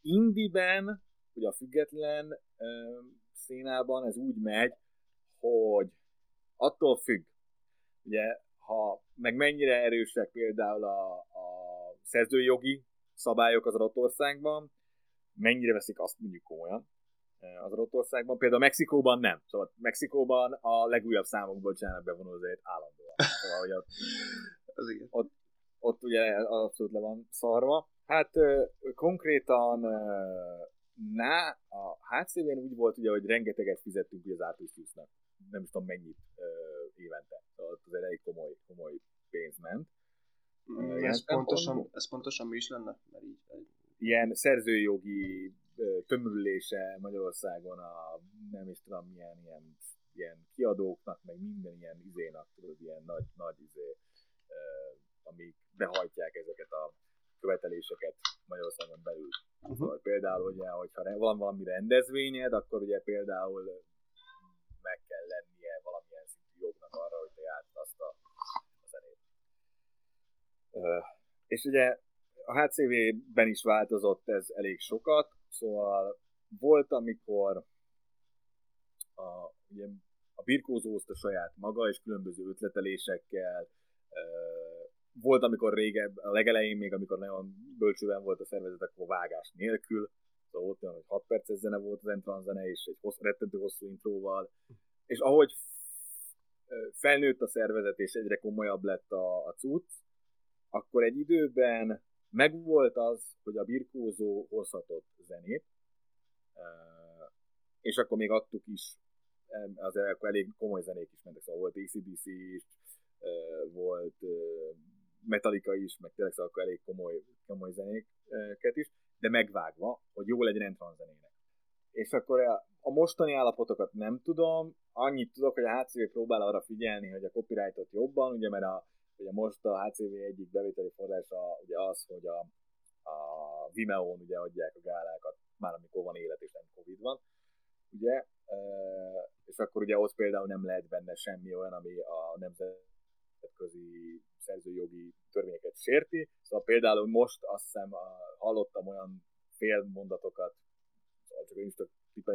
Indiben hogy a független ö, színában ez úgy megy, hogy attól függ, ugye, ha meg mennyire erősek például a, a szerzőjogi szabályok az adott országban, mennyire veszik azt mondjuk komolyan az adott országban. Például Mexikóban nem. Szóval Mexikóban a legújabb számokból csinálnak bevonózóit állandóan. Szóval, hogy ott, az igen. Ott, ott ugye abszolút le van szarva. Hát konkrétan Na, a HCV-n úgy volt ugye, hogy rengeteget fizettünk ugye az Artistusnak. Nem is tudom mennyit évente. Szóval az elég komoly, komoly pénz ment. Mm, ez, pontosan, ez pontosan mi is lenne? Mert így, Ilyen szerzőjogi tömörülése Magyarországon a nem is tudom milyen ilyen, ilyen kiadóknak, meg minden ilyen izénak, tudod, ilyen nagy, nagy izé, amik behajtják ezeket a követeléseket Magyarországon belül. Uh-huh. Például, ugye, hogyha van valami rendezvényed, akkor ugye például meg kell lennie valamilyen szintű jognak arra, hogy te játsd azt a, a zenét. Uh, és ugye a HCV-ben is változott ez elég sokat, szóval volt, amikor a, ugye, a birkózó a saját maga, és különböző ötletelésekkel volt, amikor régebb, a legelején még, amikor nagyon bölcsőben volt a szervezet, akkor vágás nélkül, szóval volt olyan, hogy 6 perces zene volt az entran zene, és egy hossz, rettentő hosszú intróval, és ahogy felnőtt a szervezet, és egyre komolyabb lett a, a cucc, akkor egy időben megvolt az, hogy a birkózó hozhatott zenét, és akkor még adtuk is, az akkor elég komoly zenék is mentek, szóval volt ACDC is, volt Metallica is, meg tényleg szóval akkor elég komoly, komoly zenéket is, de megvágva, hogy jó legyen entrance zenének. És akkor a mostani állapotokat nem tudom, annyit tudok, hogy a HCV próbál arra figyelni, hogy a copyrightot jobban, ugye mert a, ugye most a HCV egyik bevételi forrása ugye az, hogy a, a Vimeo-n ugye adják a gálákat, már amikor van élet és nem Covid van, ugye, és akkor ugye ott például nem lehet benne semmi olyan, ami a nemzetközi szerzőjogi törvényeket sérti, szóval például most azt hiszem hallottam olyan félmondatokat, szóval csak én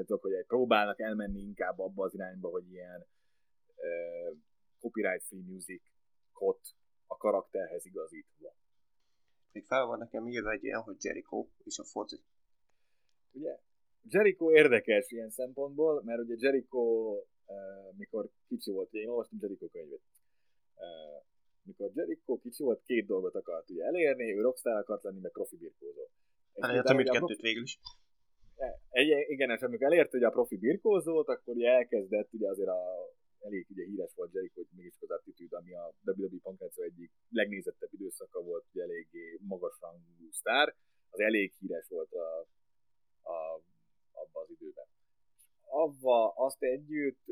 tudok, hogy próbálnak elmenni inkább abba az irányba, hogy ilyen uh, copyright free music-ot a karakterhez igazítva. Még fel van nekem írva egy ilyen, hogy Jericho és a foci. Ugye? Jericho érdekes ilyen szempontból, mert ugye Jericho, mikor kicsi volt, én olvastam Jericho könyvét, uh, mikor Jericho kicsi volt, két dolgot akart ugye elérni, ő rockstar akart lenni, meg profi birkózó. Elérte mindkettőt végül is. Egy, igen, és amikor elért ugye a profi birkózót, akkor ugye elkezdett ugye azért a elég ugye híres volt Jericho, hogy mégis az attitude, ami a WWE Pankráció egyik legnézettebb időszaka volt, ugye eléggé magas rangú sztár, az elég híres volt a, a, abban az időben. Avva azt együtt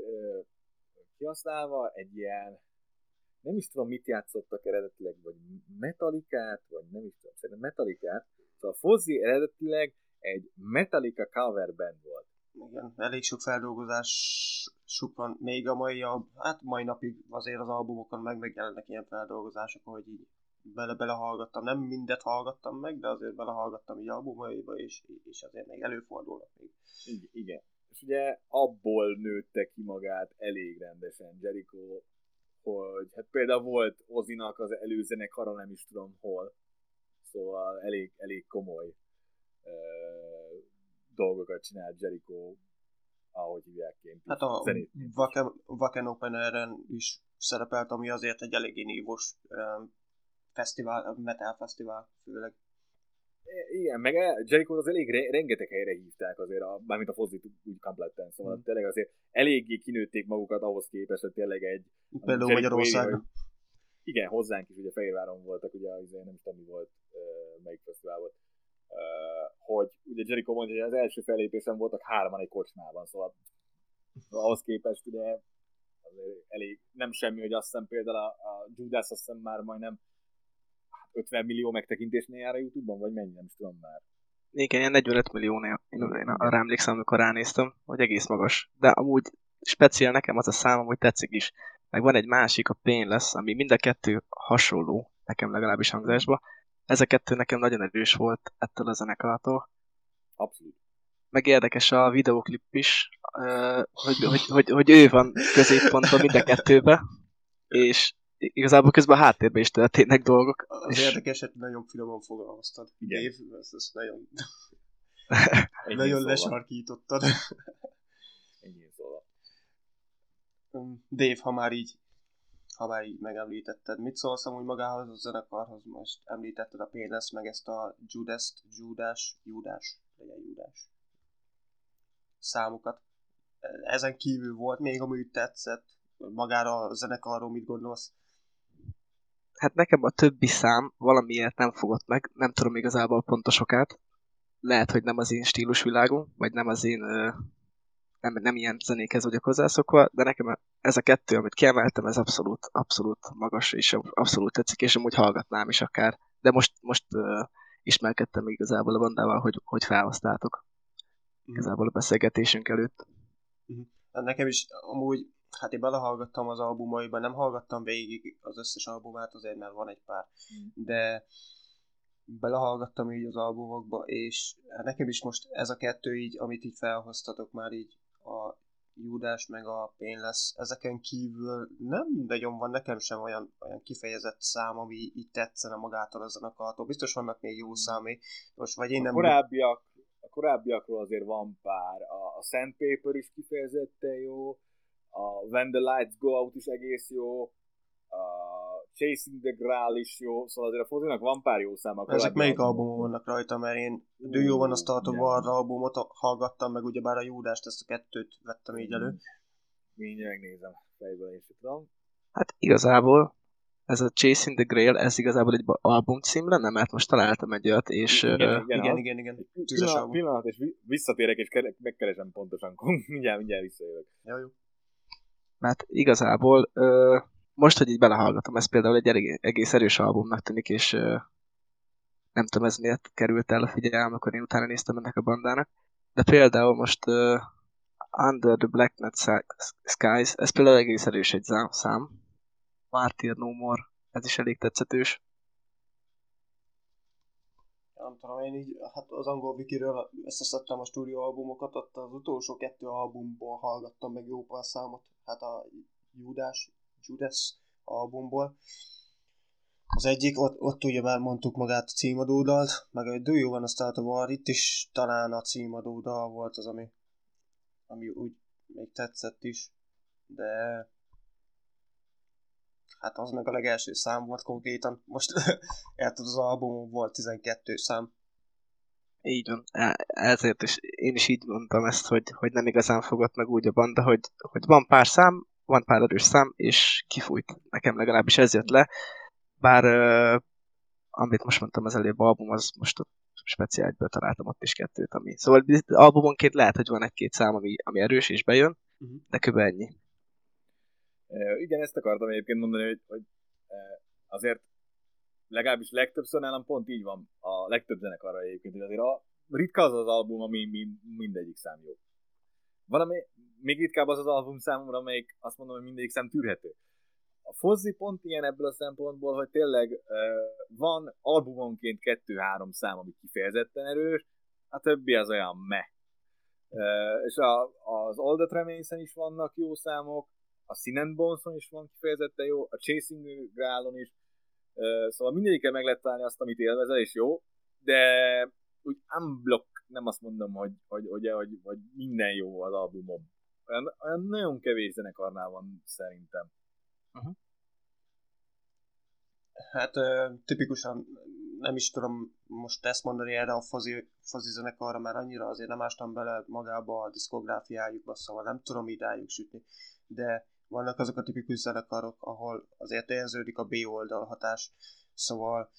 kihasználva egy ilyen nem is tudom, mit játszottak eredetileg, vagy metalikát, vagy nem is tudom, szerintem metalikát. Szóval Fozzi eredetileg egy Metallica cover band volt. Igen, elég sok feldolgozás sok van, még a mai, hát mai napig azért az albumokon meg megjelennek ilyen feldolgozások, hogy így bele-bele hallgattam, nem mindet hallgattam meg, de azért belehallgattam így albumaiba, és, és azért még előfordulnak még. Igen. És ugye abból nőtte ki magát elég rendesen Jericho, hogy hát például volt Ozinak az előzenekara, nem is tudom hol, szóval elég, elég komoly dolgokat csinált Jericho, ahogy hívják ként. Hát a Open Air-en is szerepelt, ami azért egy eléggé nívós uh, fesztivál, metal fesztivál főleg. Igen, meg Jericho az elég re- rengeteg helyre hívták azért, a, mármint a Fozzit úgy kompletten, szóval mm. tényleg azért eléggé kinőtték magukat ahhoz képest, hogy tényleg egy... Például Magyarország. Igen, hozzánk is, ugye Fehérváron voltak, ugye az nem tudom mi volt, melyik fesztivál volt, hogy ugye Jericho mondja, hogy az első fellépésen voltak hárman egy kocsmában, szóval ahhoz képest ugye azért elég, nem semmi, hogy azt hiszem például a, a Judas azt hiszem már majdnem 50 millió megtekintésnél jár a Youtube-ban, vagy mennyi, nem is tudom már. Igen, ilyen 45 milliónél, én, én arra emlékszem, amikor ránéztem, hogy egész magas. De amúgy speciál nekem az a szám, hogy tetszik is. Meg van egy másik, a Pain lesz, ami mind a kettő hasonló, nekem legalábbis hangzásba. Ez a kettő nekem nagyon erős volt ettől a zenekartól. Abszolút. Meg érdekes a videoklip is, hogy, hogy, hogy, hogy ő van középpontban mind a kettőbe, és igazából közben a háttérben is történnek dolgok. Az és... érdekes, hogy nagyon finoman fogalmaztad. Igen. Dave, ezt, ezt nagyon, nagyon szóval. lesarkítottad. Ennyi szóval. Dave, ha már így ha már így megemlítetted, mit szólsz amúgy magához a zenekarhoz? Most említetted a Pénesz, meg ezt a Judas, Judas, Judas, legyen Judas számokat. Ezen kívül volt még, ami tetszett, magára a zenekarról mit gondolsz? hát nekem a többi szám valamiért nem fogott meg, nem tudom igazából pontosokát. Lehet, hogy nem az én stílusvilágom, vagy nem az én nem, nem ilyen zenékhez vagyok hozzászokva, de nekem ez a kettő, amit kiemeltem, ez abszolút, abszolút magas, és abszolút tetszik, és amúgy hallgatnám is akár. De most, most uh, ismerkedtem igazából a bandával, hogy, hogy felhoztátok. Mm. Igazából a beszélgetésünk előtt. Mm. Nekem is amúgy hát én belehallgattam az albumaiba, nem hallgattam végig az összes albumát, azért mert van egy pár, mm. de belehallgattam így az albumokba, és hát nekem is most ez a kettő így, amit így felhoztatok már így a Júdás meg a Painless, ezeken kívül nem nagyon van nekem sem olyan, olyan kifejezett szám, ami így tetszene magától a zenekartól. Biztos vannak még jó számé. Most vagy én nem... A korábbiak, a korábbiakról azért van pár. A, a Sandpaper is kifejezetten jó, a When the Lights Go Out is egész jó, a Chasing the Graal is jó, szóval azért a Fozinak van pár jó szám. Ezek melyik albumon vannak rajta, mert én Do You Wanna Start a War albumot hallgattam, meg ugyebár a Judást, ezt a kettőt vettem így elő. Mindjárt megnézem, fejből én tudom. Hát igazából ez a Chasing the Grail, ez igazából egy album cím lenne, mert most találtam egy olyat, és... Igen, uh, igen, igen, igen, igen. Pillanat, pillanat, és visszatérek, és megkeresem pontosan. mindjárt, mindjárt visszajövök. Jó, jó. Mert igazából uh, most, hogy így belehallgatom, ez például egy egész erős albumnak tűnik, és nem tudom, ez miért került el a figyelem, amikor én utána néztem ennek a bandának. De például most uh, Under the Black Net Skies, ez például egész erős egy szám. Martyr No More, ez is elég tetszetős. Nem tudom, én így, hát az angol wikiről összeszedtem a stúdióalbumokat, ott az utolsó kettő albumból hallgattam meg jó pár számot, hát a Judas, Judas albumból. Az egyik, ott, ott ugye már mondtuk magát a címadódalt, meg egy Do You Wanna Start a War, itt is talán a címadódal volt az, ami, ami úgy még tetszett is, de hát az meg a legelső szám volt konkrétan, most érted az albumon volt 12 szám. Így van, e, ezért is én is így mondtam ezt, hogy, hogy nem igazán fogott meg úgy a banda, hogy, hogy van pár szám, van pár erős szám, és kifújt. Nekem legalábbis ez jött le. Bár uh, amit most mondtam az előbb album, az most a speciálből találtam ott is kettőt, ami... Szóval albumonként lehet, hogy van egy-két szám, ami, ami erős és bejön, uh-huh. de kb. ennyi. Uh, igen, ezt akartam egyébként mondani, hogy, hogy azért legalábbis legtöbbször nálam pont így van a legtöbb zenekarra egyébként, hogy azért a ritka az az album, ami mindegyik szám jó. Valami, még ritkább az az album számomra, amelyik azt mondom, hogy mindegyik szám tűrhető. A Fozzi pont ilyen ebből a szempontból, hogy tényleg uh, van albumonként kettő-három szám, ami kifejezetten erős, a többi az olyan me. Uh, és a, az All remains is vannak jó számok, a Sin Bonson is van kifejezetten jó, a Chasing Graalon is, uh, szóval mindegyikkel meg lehet találni azt, amit élvezel, és jó, de úgy unblock nem azt mondom, hogy, hogy, hogy, hogy, hogy minden jó az albumom. Olyan, olyan nagyon kevés zenekarnál van szerintem. Uh-huh. Hát tipikusan nem is tudom most ezt mondani erre a fozi, fozi zenekarra, mert annyira azért nem ástam bele magába a diszkográfiájukba, szóval nem tudom így rájuk sütni. De vannak azok a tipikus zenekarok, ahol azért érződik a B oldal hatás, szóval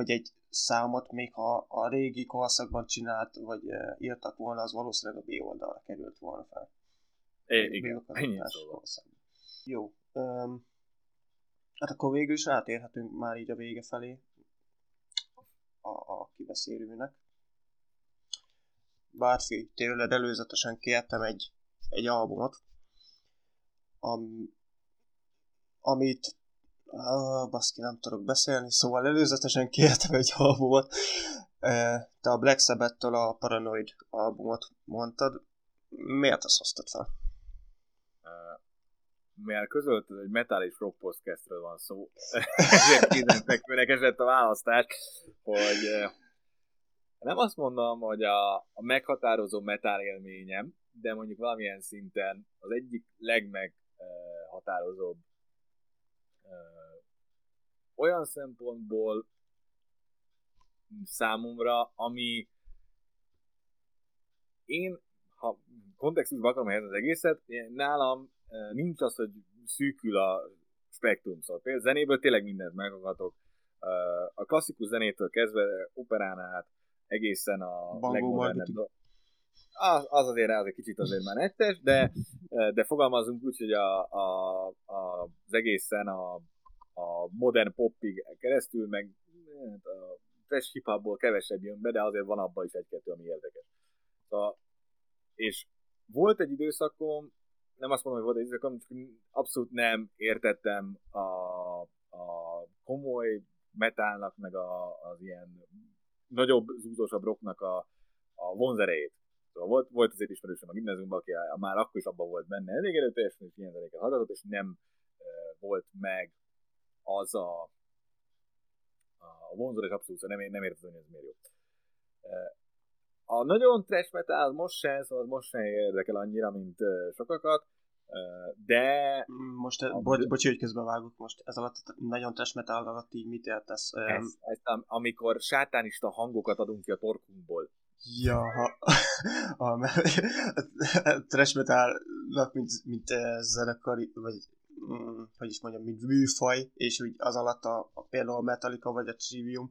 hogy egy számot még ha a régi korszakban csinált, vagy írtak volna, az valószínűleg a B oldalra került volna fel. É, igen, ennyi Jó. Um, hát akkor végül is átérhetünk már így a vége felé a, a kibeszélőnek. Bárfi, tőled előzetesen kértem egy, egy albumot, am, amit ah, baszki, nem tudok beszélni, szóval előzetesen kértem egy albumot. Te a Black Sabbath-től a Paranoid albumot mondtad. Miért azt hoztad fel? Mivel közölted, hogy metal és rock podcastről van szó, ezért kézenfekvőnek esett a választás, hogy nem azt mondom, hogy a, a meghatározó metal élményem, de mondjuk valamilyen szinten az egyik legmeghatározóbb olyan szempontból számomra, ami én, ha kontextusba akarom helyezni az egészet, nálam nincs az, hogy szűkül a spektrum, szóval például zenéből tényleg mindent meghallgatok. A klasszikus zenétől kezdve operán át egészen a legmodernebb az, az azért az egy kicsit azért már nettes, de, de fogalmazunk úgy, hogy a, a, a, az egészen a, a modern popig keresztül, meg hát a trash hip kevesebb jön be, de azért van abban is egy-kettő, ami érdekes. Szóval, és volt egy időszakom, nem azt mondom, hogy volt egy időszakom, csak abszolút nem értettem a, a komoly metálnak, meg a, az ilyen nagyobb, zúzósabb rocknak a, a vonzerejét. Szóval volt, volt azért ismerősöm a gimnáziumban, aki már akkor is abban volt benne elég erőteljesen, és ilyen zenéket hallgatott, és nem volt meg az a, a vonzó, és abszolút nem, nem értem, hogy ez miért jó. A nagyon trash metal az most sem, szóval most sem érdekel annyira, mint sokakat, de... Most, a... bocs, bocsi, hogy közben vágok most, ez alatt nagyon trash metal alatt így mit értesz? Ez, ez, amikor sátánista hangokat adunk ki a torkunkból. Ja, ha, a, a trash metalnak, mint, mint zenekari, vagy mm, hogy is mondjam, mint műfaj, és úgy az alatt a, a például a Metallica vagy a Trivium,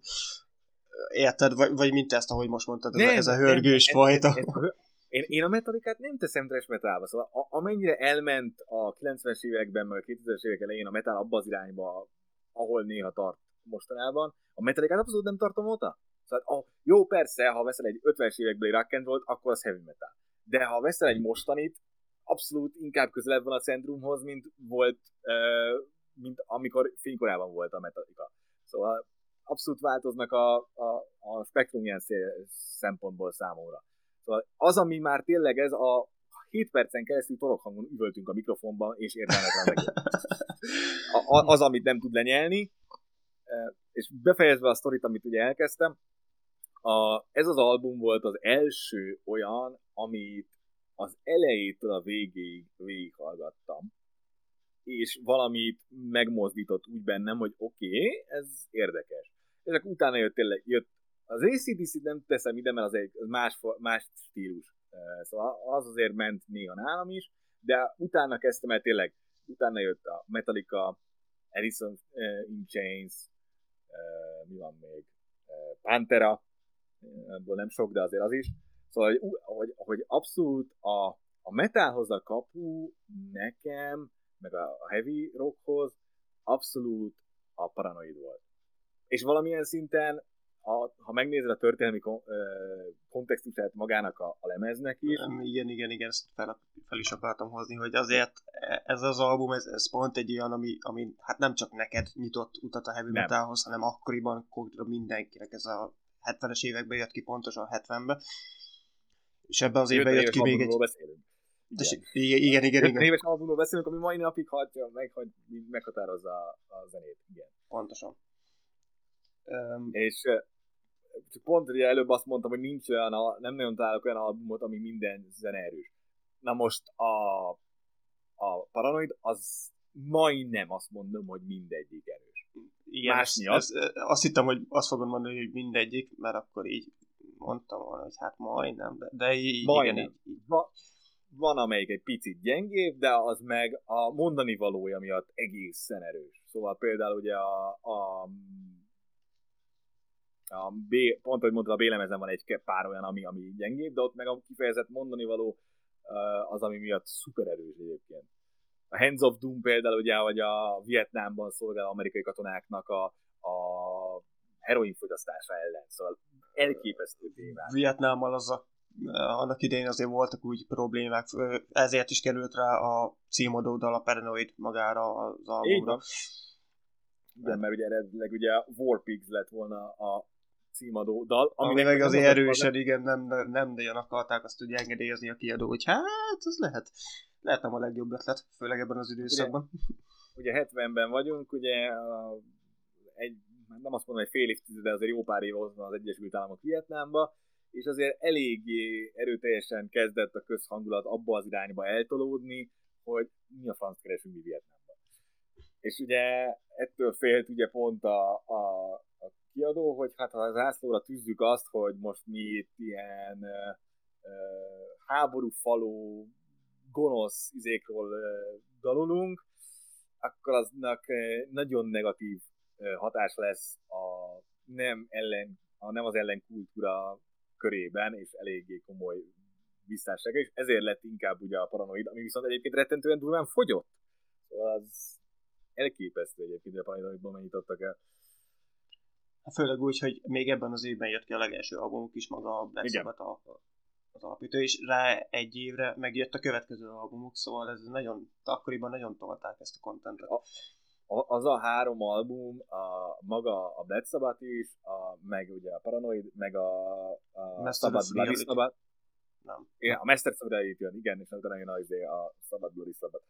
érted? Vagy, vagy mint ezt, ahogy most mondtad, nem, ez a hörgős nem, fajta. Ez, ez, én, én a metalikát nem teszem trash metalba, szóval a, amennyire elment a 90-es években, meg a 2000-es évek elején a metal abba az irányba, ahol néha tart mostanában, a metalikát abszolút nem tartom óta. Szóval, a, jó, persze, ha veszel egy 50-es évekbeli rock roll akkor az heavy metal. De ha veszel egy mostanit, abszolút inkább közelebb van a centrumhoz, mint volt, mint amikor fénykorában volt a Metallica. Szóval abszolút változnak a, a, a spektrum ilyen szempontból számomra. Szóval az, ami már tényleg ez a 7 percen keresztül torokhangon üvöltünk a mikrofonban, és értelmetlen. Az, amit nem tud lenyelni, és befejezve a sztorit, amit ugye elkezdtem, a, ez az album volt az első olyan, amit az elejétől a végéig végighallgattam, és valamit megmozdított úgy bennem, hogy oké, okay, ez érdekes. És akkor utána jött tényleg, jött az ACDC nem teszem ide, mert az egy más, más stílus. Szóval az azért ment néha nálam is, de utána kezdtem el tényleg, utána jött a Metallica, Edison in Chains, mi van még, Pantera, ebből nem sok, de azért az is. Szóval, hogy, hogy, hogy abszolút a, a metalhoz a kapu nekem, meg a heavy rockhoz abszolút a paranoid volt. És valamilyen szinten, ha, ha megnézed a történelmi kon, kontextusát magának a, a lemeznek is. Igen, igen, igen, ezt fel, fel is akartam hozni, hogy azért ez az album, ez, ez pont egy olyan, ami, ami hát nem csak neked nyitott utat a heavy metalhoz, hanem akkoriban mindenkinek ez a 70-es években jött ki, pontosan 70-ben. És ebben az évben jött ki még egy... Beszélünk. Igen, igen, igen. igen. éves albumról beszélünk, ami mai napig hatja, meg, hogy meghatározza a, zenét. Igen. Pontosan. Um, és csak pont ugye előbb azt mondtam, hogy nincs olyan, a, nem nagyon találok olyan albumot, ami minden zene erős. Na most a, a Paranoid az majdnem azt mondom, hogy mindegyik erős. Igen, Más ez, ez, azt hittem, hogy azt fogod mondani, hogy mindegyik, mert akkor így mondtam volna, hogy hát majdnem, de, de így, majdnem. igen, így, így. Va, van amelyik egy picit gyengébb, de az meg a mondani valója miatt egészen erős. Szóval például ugye a, a, a B, pont, hogy mondtad, a B-lemezen van egy pár olyan, ami, ami gyengébb, de ott meg a kifejezett mondani való az, ami miatt szuper erős egyébként. A Hands of Doom például ugye, hogy a Vietnámban szolgáló amerikai katonáknak a, a heroinfogyasztása ellen, szóval elképesztő témák. Vietnámmal az a annak idején azért voltak úgy problémák, ezért is került rá a címadó dal a Paranoid magára az albumra. Igen, mert ugye eredetileg ugye Warpigs lett volna a címadó dal. Ami, meg azért erősen, igen, nem, nem nagyon akarták azt ugye engedélyezni a kiadó, hogy hát, az lehet, lehet nem a legjobb ötlet, főleg ebben az időszakban. Ugye, ugye 70-ben vagyunk, ugye egy, nem azt mondom, hogy fél évtized, de azért jó pár év van az Egyesült Államok Vietnámba, és azért eléggé erőteljesen kezdett a közhangulat abba az irányba eltolódni, hogy mi a franc keresünk mi Vietnámban. És ugye ettől félt ugye pont a, a, a kiadó, hogy hát ha az ászlóra tűzzük azt, hogy most mi itt ilyen uh, uh, háború faló gonosz izékról uh, dalolunk, akkor aznak nagyon negatív hatás lesz a nem, ellen, a nem az ellenkultúra körében, és eléggé komoly visszássága, és ezért lett inkább ugye a paranoid, ami viszont egyébként rettentően durván fogyott. Szóval az elképesztő egyébként, hogy a paranoidban mennyit adtak el. Hát főleg úgy, hogy még ebben az évben jött ki a legelső albumuk is, maga a Black Sabbath a, az alapító, és rá egy évre megjött a következő albumuk, szóval ez nagyon, akkoriban nagyon tolták ezt a kontentet. Az a három album, a, maga a Black Sabbath is, a, meg ugye a Paranoid, meg a, a Sabbath, Bloody Sabbath, nem. Igen, a Mester itt jön, igen, és utána jön a, izé, a Szabad Glory Szabad.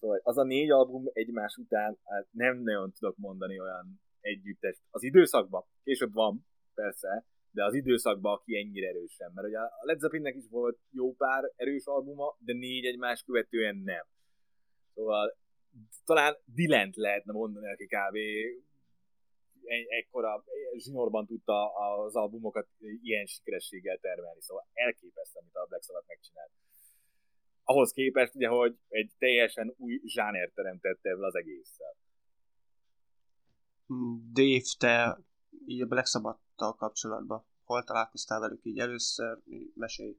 Szóval az a négy album egymás után hát nem nagyon tudok mondani olyan együttest. Az időszakban, később van, persze, de az időszakban, aki ennyire erősen. Mert ugye a Led Zeppelinnek is volt jó pár erős albuma, de négy egymás követően nem. Szóval talán Dilent lehetne mondani, aki kb. ekkora zsinórban tudta az albumokat ilyen sikerességgel termelni. Szóval elképesztő, amit a Black Sabbath megcsinált. Ahhoz képest, ugye, hogy egy teljesen új zsáner teremtette ebből az egésszel. Dave, te így a Black Sabbath-tal kapcsolatban hol találkoztál velük így először? Mesélj.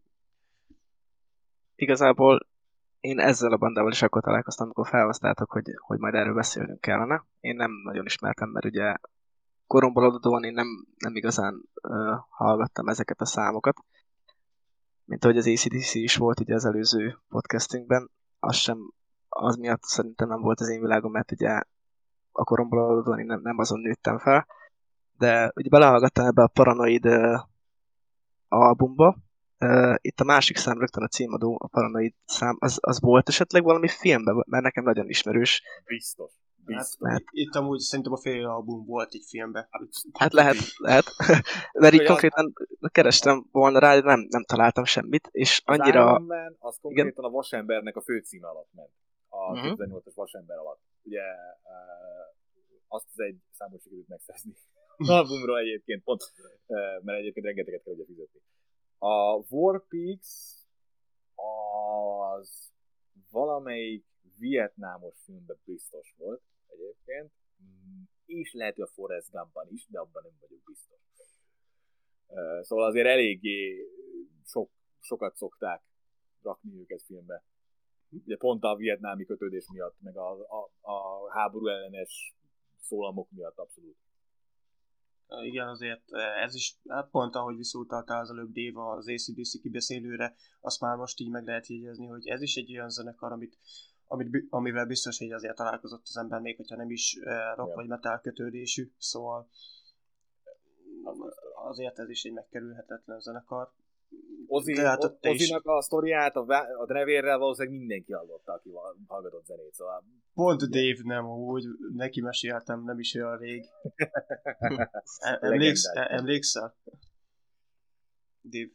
Igazából én ezzel a bandával is akkor találkoztam, amikor felhoztátok, hogy, hogy majd erről beszélnünk kellene. Én nem nagyon ismertem, mert ugye koromból adódóan én nem, nem igazán uh, hallgattam ezeket a számokat. Mint ahogy az ACDC is volt ugye az előző podcastingben, az sem, az miatt szerintem nem volt az én világom, mert ugye a koromból adódóan én nem, nem azon nőttem fel. De ugye belehallgattam ebbe a Paranoid uh, albumba, Uh, itt a másik szám rögtön a címadó, a Paranoid szám, az, az volt esetleg valami filmben, mert nekem nagyon ismerős. Biztos. Hát, hát, itt amúgy szerintem a fél album volt egy filmben. Hát lehet, lehet. Mert így konkrétan kerestem volna rá, de nem, nem találtam semmit, és annyira... Az Man, az konkrétan igen? a Vasembernek a főcíme alatt ment. A uh-huh. Mhm. 2008-as Vasember alatt. Ugye uh, azt az egy számot sikerült megszerzni. albumról egyébként, pont, uh, mert egyébként rengeteget kell ugye fizetni. A Warpix az valamelyik vietnámos filmben biztos volt egyébként, és lehet, hogy a Forrest Gumpban is, de abban nem vagyok biztos. Szóval azért eléggé sok, sokat szokták rakni őket filmbe. Ugye pont a vietnámi kötődés miatt, meg a, a, a háború ellenes szólamok miatt abszolút. Igen, azért ez is, hát pont ahogy visszautaltál az előbb Déva az ACDC kibeszélőre, azt már most így meg lehet jegyezni, hogy ez is egy olyan zenekar, amit, amit, amivel biztos, hogy azért találkozott az ember, még hogyha nem is rock ja. vagy metal kötődésű, szóval azért ez is egy megkerülhetetlen zenekar. Ozi, hát Ozinak a sztoriát, a, a drevérrel valószínűleg mindenki hallotta, aki hallgatott zenét, szóval... Pont Dave nem, úgy neki meséltem, nem is olyan rég. Emléksz, emlékszel? Dave?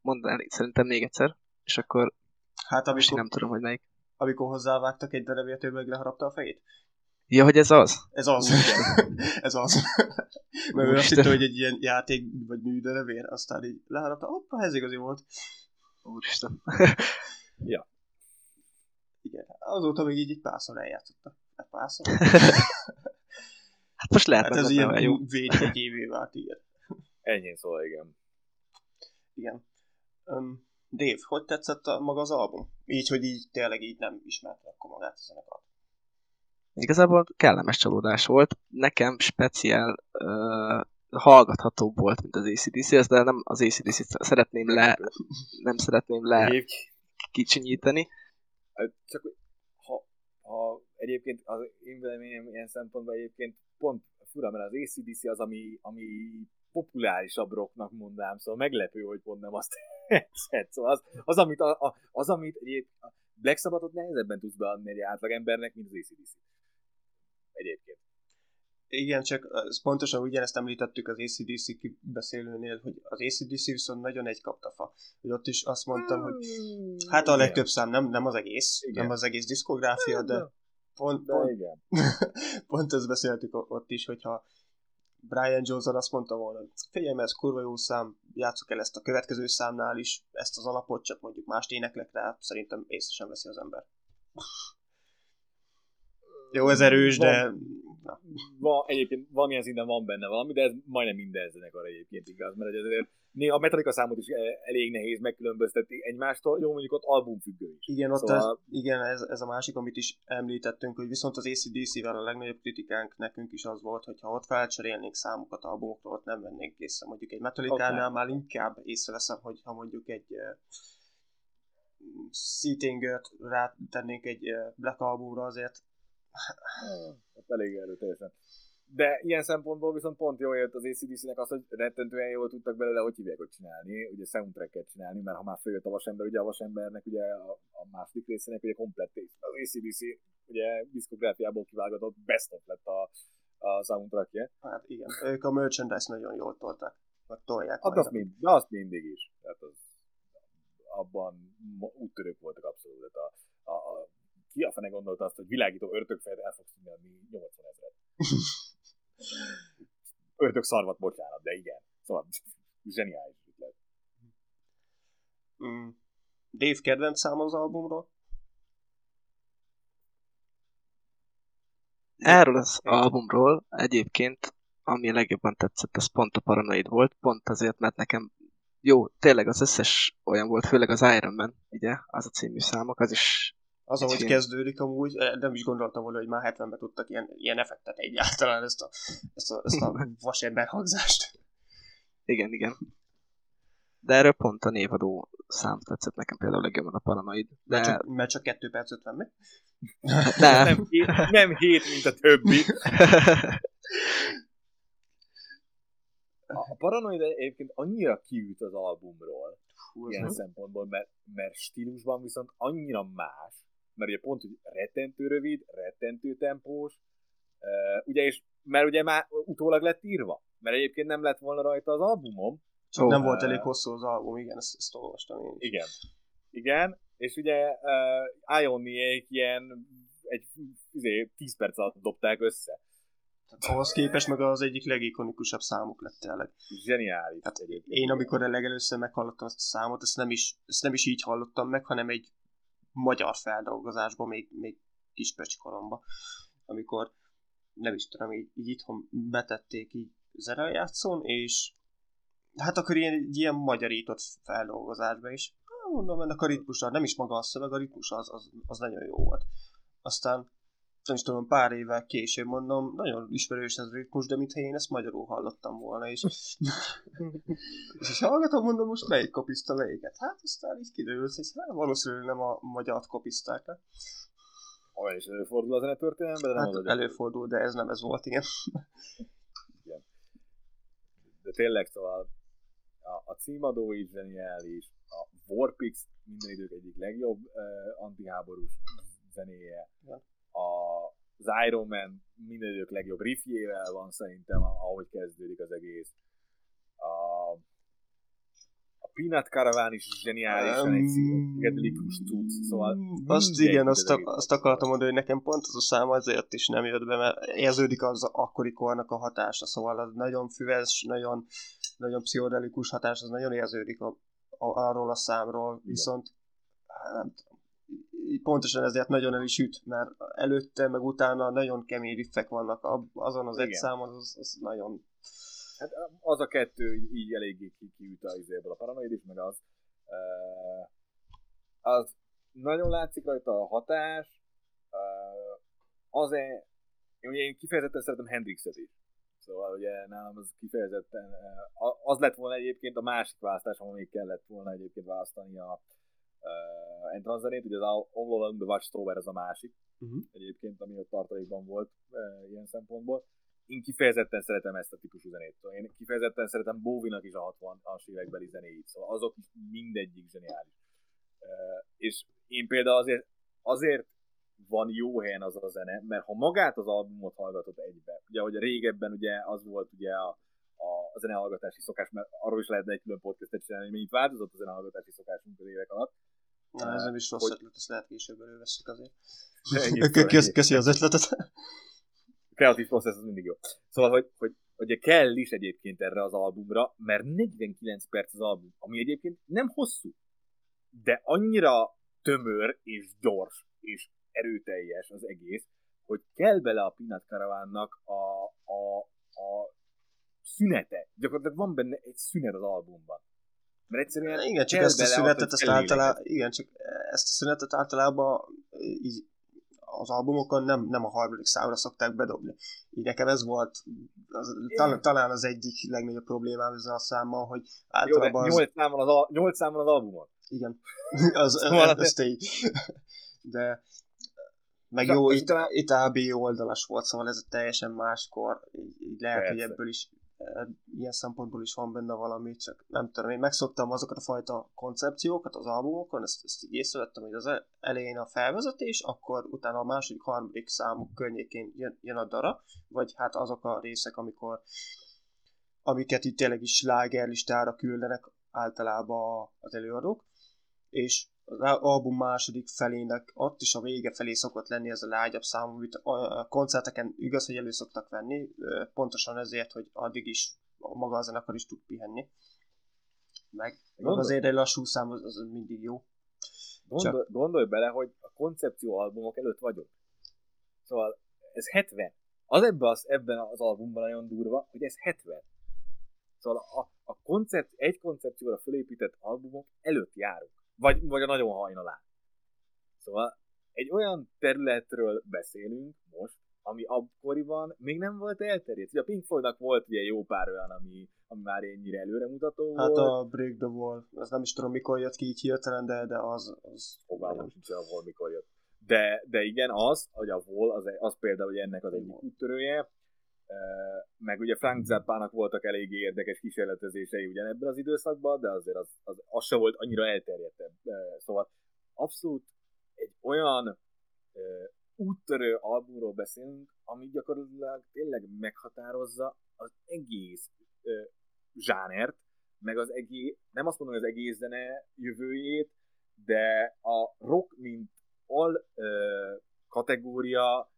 Mondd el, szerintem még egyszer, és akkor hát, amikor, nem tudom, hogy melyik. Amikor hozzávágtak egy darabját, ő meg leharapta a fejét? Ja, hogy ez az? Ez az. ez az. Mert ő azt hitte, hogy egy ilyen játék vagy műderevér, aztán így leharapta, hoppa, ez igazi volt. Úristen. ja. Igen, azóta még így egy párszor eljátszotta. Hát párszor. hát most lehet, hát ez ilyen jó. egy évé vált, igen. Ennyi szól, igen. Igen. Um, Dave, hogy tetszett a, maga az album? Így, hogy így tényleg így nem ismerte akkor magát a zenekart. Igazából kellemes csalódás volt. Nekem speciál uh, hallgathatóbb volt, mint az ACDC, de nem az ACDC-t szeretném le, nem szeretném le kicsinyíteni. Csak ha, ha egyébként az én véleményem ilyen szempontból egyébként pont fura, mert az ACDC az, ami, ami populárisabb rocknak mondám, szóval meglepő, hogy pont nem azt tetszett. Szóval az, az, amit, a, a, az, amit egyébként Black Sabbathot nehezebben tudsz beadni egy átlag embernek, mint az ACDC egyébként. Igen, csak pontosan ugyanezt említettük az ACDC beszélőnél, hogy az ACDC viszont nagyon egy kaptafa. Hogy ott is azt mondtam, hogy hmm, hát a legtöbb szám nem, nem az egész, igen. nem az egész diszkográfia, de pont, pont, igen. pont ezt beszéltük ott is, hogyha Brian Johnson azt mondta volna, figyelj, ez kurva jó szám, játsszuk el ezt a következő számnál is, ezt az alapot, csak mondjuk más éneklek rá, szerintem észre sem veszi az ember. Jó, ez erős, de... Na. Va, egyébként valamilyen szinten van benne valami, de ez majdnem minden zenekar egyébként igaz, mert ezért a Metallica számot is eh, elég nehéz megkülönböztetni egymástól, jó mondjuk ott albumfüggő is. Igen, ott szóval... ez, igen ez, ez, a másik, amit is említettünk, hogy viszont az ACDC-vel a legnagyobb kritikánk nekünk is az volt, hogy ha ott felcserélnénk számokat albumokról, ott nem vennénk észre. Mondjuk egy Metallica-nál már inkább észreveszem, hogy ha mondjuk egy uh, Seating-et rátennénk egy uh, Black albumra, azért Hát elég erőteljesen. de ilyen szempontból viszont pont jól jött az ACDC-nek az, hogy rettentően jól tudtak belőle, hogy hívják, hogy csinálni, ugye soundtracket csinálni, mert ha már följött a vasember, ugye a vasembernek ugye a, a második részének ugye komplet az ACDC ugye diszkográfiából kivágatott best of lett a, a soundtrackje. Hát igen, ők a merchandise nagyon jól tolták, vagy tolják. Hát azt, mind, de azt mindig is. Tehát az, abban úttörők voltak abszolút. A, a, ki a fene gondolta azt, hogy világító örtökfejet el fogsz tudni adni 80 ezeret. Ördög szarvat, bocsánat, de igen. Szóval zseniális ötlet. Mm. Dave kedvenc szám az albumról? Erről az albumról egyébként, ami a legjobban tetszett, az pont a Paranoid volt, pont azért, mert nekem jó, tényleg az összes olyan volt, főleg az Iron Man, ugye, az a című számok, az is az, ahogy film. kezdődik amúgy, eh, nem is gondoltam volna, hogy már 70-ben tudtak ilyen, ilyen effektet egyáltalán ezt a, ezt a, ezt a vasember hangzást. Igen, igen. De erről pont a névadó szám tetszett nekem például legjobban a Paranoid. De... Mert, csak, mert csak 2 perc 50 mi? Nem. nem, hét, nem hét, mint a többi. A Paranoid egyébként annyira kiüt az albumról, Hú, ilyen szempontból, mert, mert stílusban viszont annyira más, mert ugye pont, hogy rettentő rövid, rettentő tempós, uh, ugye, és mert ugye már utólag lett írva, mert egyébként nem lett volna rajta az albumom. Csak nem volt elég hosszú az album, igen, ezt, ezt olvastam én. Igen. Igen, és ugye uh, Ioniék ilyen egy izé, 10 perc alatt dobták össze. Tehát ahhoz képest meg az egyik legikonikusabb számuk lett tényleg. Zseniális. Hát én amikor a legelőször meghallottam ezt a számot, ezt nem, is, ezt nem is így hallottam meg, hanem egy magyar feldolgozásban, még, még kispecsi koromban, amikor nem is tudom, így, így itthon betették így zenejátszón, és hát akkor ilyen, ilyen magyarított feldolgozásba is. Mondom, ennek a ritmusa, nem is maga a szöveg, a ritmus az, az, az nagyon jó volt. Aztán nem is tudom, pár évvel később mondom, nagyon ismerős ez a ritmus, de mintha én ezt magyarul hallottam volna, és, és, és hallgatom, mondom, most melyik kopiszta melyiket? Hát aztán így kiderült, hogy hát valószínűleg nem a magyart kopiszták. Olyan is előfordul a zenetörténelemben, de nem hát az előfordul, de ez nem ez volt, igen. igen. De tényleg, szóval a, a címadó is zseniális, a Warpix minden idők egyik legjobb uh, antiháborús zenéje. Ja a, az Iron Man minden idők legjobb riffjével van szerintem, ahogy kezdődik az egész. A, a Peanut Caravan is zseniálisan um, egy szigetikus cucc, szóval azt igen, azt, a, azt akartam mondani, hogy nekem pont az a szám azért is nem jött be, mert érződik az akkori kornak a hatása, szóval az nagyon füves, nagyon, nagyon pszichodelikus hatás, az nagyon érződik a, a, arról a számról, igen. viszont nem tudom, pontosan ezért nagyon el is üt, mert előtte, meg utána nagyon kemény riffek vannak azon az Igen. egy számon, az, az nagyon... Hát az a kettő így eléggé kiüt a izéből a paranoid is, meg az. Uh, az nagyon látszik rajta a hatás, uh, azért, ugye én kifejezetten szeretem Hendrixet is. Szóval ugye nálam az kifejezetten, az lett volna egyébként a másik választás, még kellett volna egyébként választani a, uh, Entranzerét, ugye az All Along the Watchtower ez a másik, uh-huh. egyébként, ami ott tartalékban volt uh, ilyen szempontból. Én kifejezetten szeretem ezt a típusú zenét. Szóval én kifejezetten szeretem Bowie-nak is a 60-as évekbeli zenéit, szóval azok is mindegyik zseniális. Uh, és én például azért, azért van jó helyen az a zene, mert ha magát az albumot hallgatod egybe, ugye, hogy régebben ugye az volt ugye a, a zenehallgatási szokás, mert arról is lehetne egy külön podcastet csinálni, hogy mennyit változott a zenehallgatási szokásunk az évek alatt. Na, ez nem is rossz hogy... ötlet, ezt lehet később előveszük azért. Köszi, köszi az ötletet. Kreatív processz az mindig jó. Szóval, hogy, hogy ugye kell is egyébként erre az albumra, mert 49 perc az album, ami egyébként nem hosszú, de annyira tömör és gyors és erőteljes az egész, hogy kell bele a Peanut Caravannak a, a, a szünete. Gyakorlatilag van benne egy szünet az albumban. Mert egyszerűen igen, csak ezt a szünetet, ezt általában, igen, csak ezt a szünetet általában így az albumokon nem, nem a harmadik számra szokták bedobni. Így nekem ez volt az, talán, talán az egyik legnagyobb problémám ezzel a számmal, hogy általában... Jó, 8 az... számon az, al- 8 számon az albumon. Igen, az, szóval az, az, az tény. De Meg jó, itt, itt AB oldalas volt, szóval ez teljesen máskor, így lehet, Persze. hogy ebből is ilyen szempontból is van benne valami, csak nem tudom, én megszoktam azokat a fajta koncepciókat az albumokon, ezt, ezt így észrevettem, hogy az elején a felvezetés, akkor utána a második, harmadik számuk környékén jön, jön a dara, vagy hát azok a részek, amikor amiket itt tényleg is slágerlistára küldenek általában az előadók, és album második felének ott is a vége felé szokott lenni ez a lágyabb számú, amit a koncerteken igaz, hogy elő szoktak venni, pontosan ezért, hogy addig is maga a zenekar is tud pihenni. Meg, meg azért egy lassú szám az, az mindig jó. Gondol, Csak... Gondolj bele, hogy a koncepció albumok előtt vagyok. Szóval ez 70. Az ebben az, ebben az albumban nagyon durva, hogy ez 70. Szóval a, a koncept, egy koncepcióra fölépített albumok előtt járunk. Vagy, vagy a nagyon hajnalán. Szóval egy olyan területről beszélünk most, ami akkoriban még nem volt elterjedt. Ugye a Pink Floydnak volt ugye jó pár olyan, ami, ami már ennyire előremutató hát volt. Hát a Break the Wall, az nem is tudom mikor jött ki így hirtelen, de, de az... az Fogalmam sincs, a Wall mikor jött. De, de igen, az, hogy a Wall, az, az például hogy ennek az egyik úttörője, meg ugye Frank Zappának voltak eléggé érdekes kísérletezései ugyanebben az időszakban, de azért az, az, az se volt annyira elterjedtebb. Szóval abszolút egy olyan úttörő albumról beszélünk, ami gyakorlatilag tényleg meghatározza az egész zsánert, meg az egész, nem azt mondom, hogy az egész zene jövőjét, de a rock, mint al kategória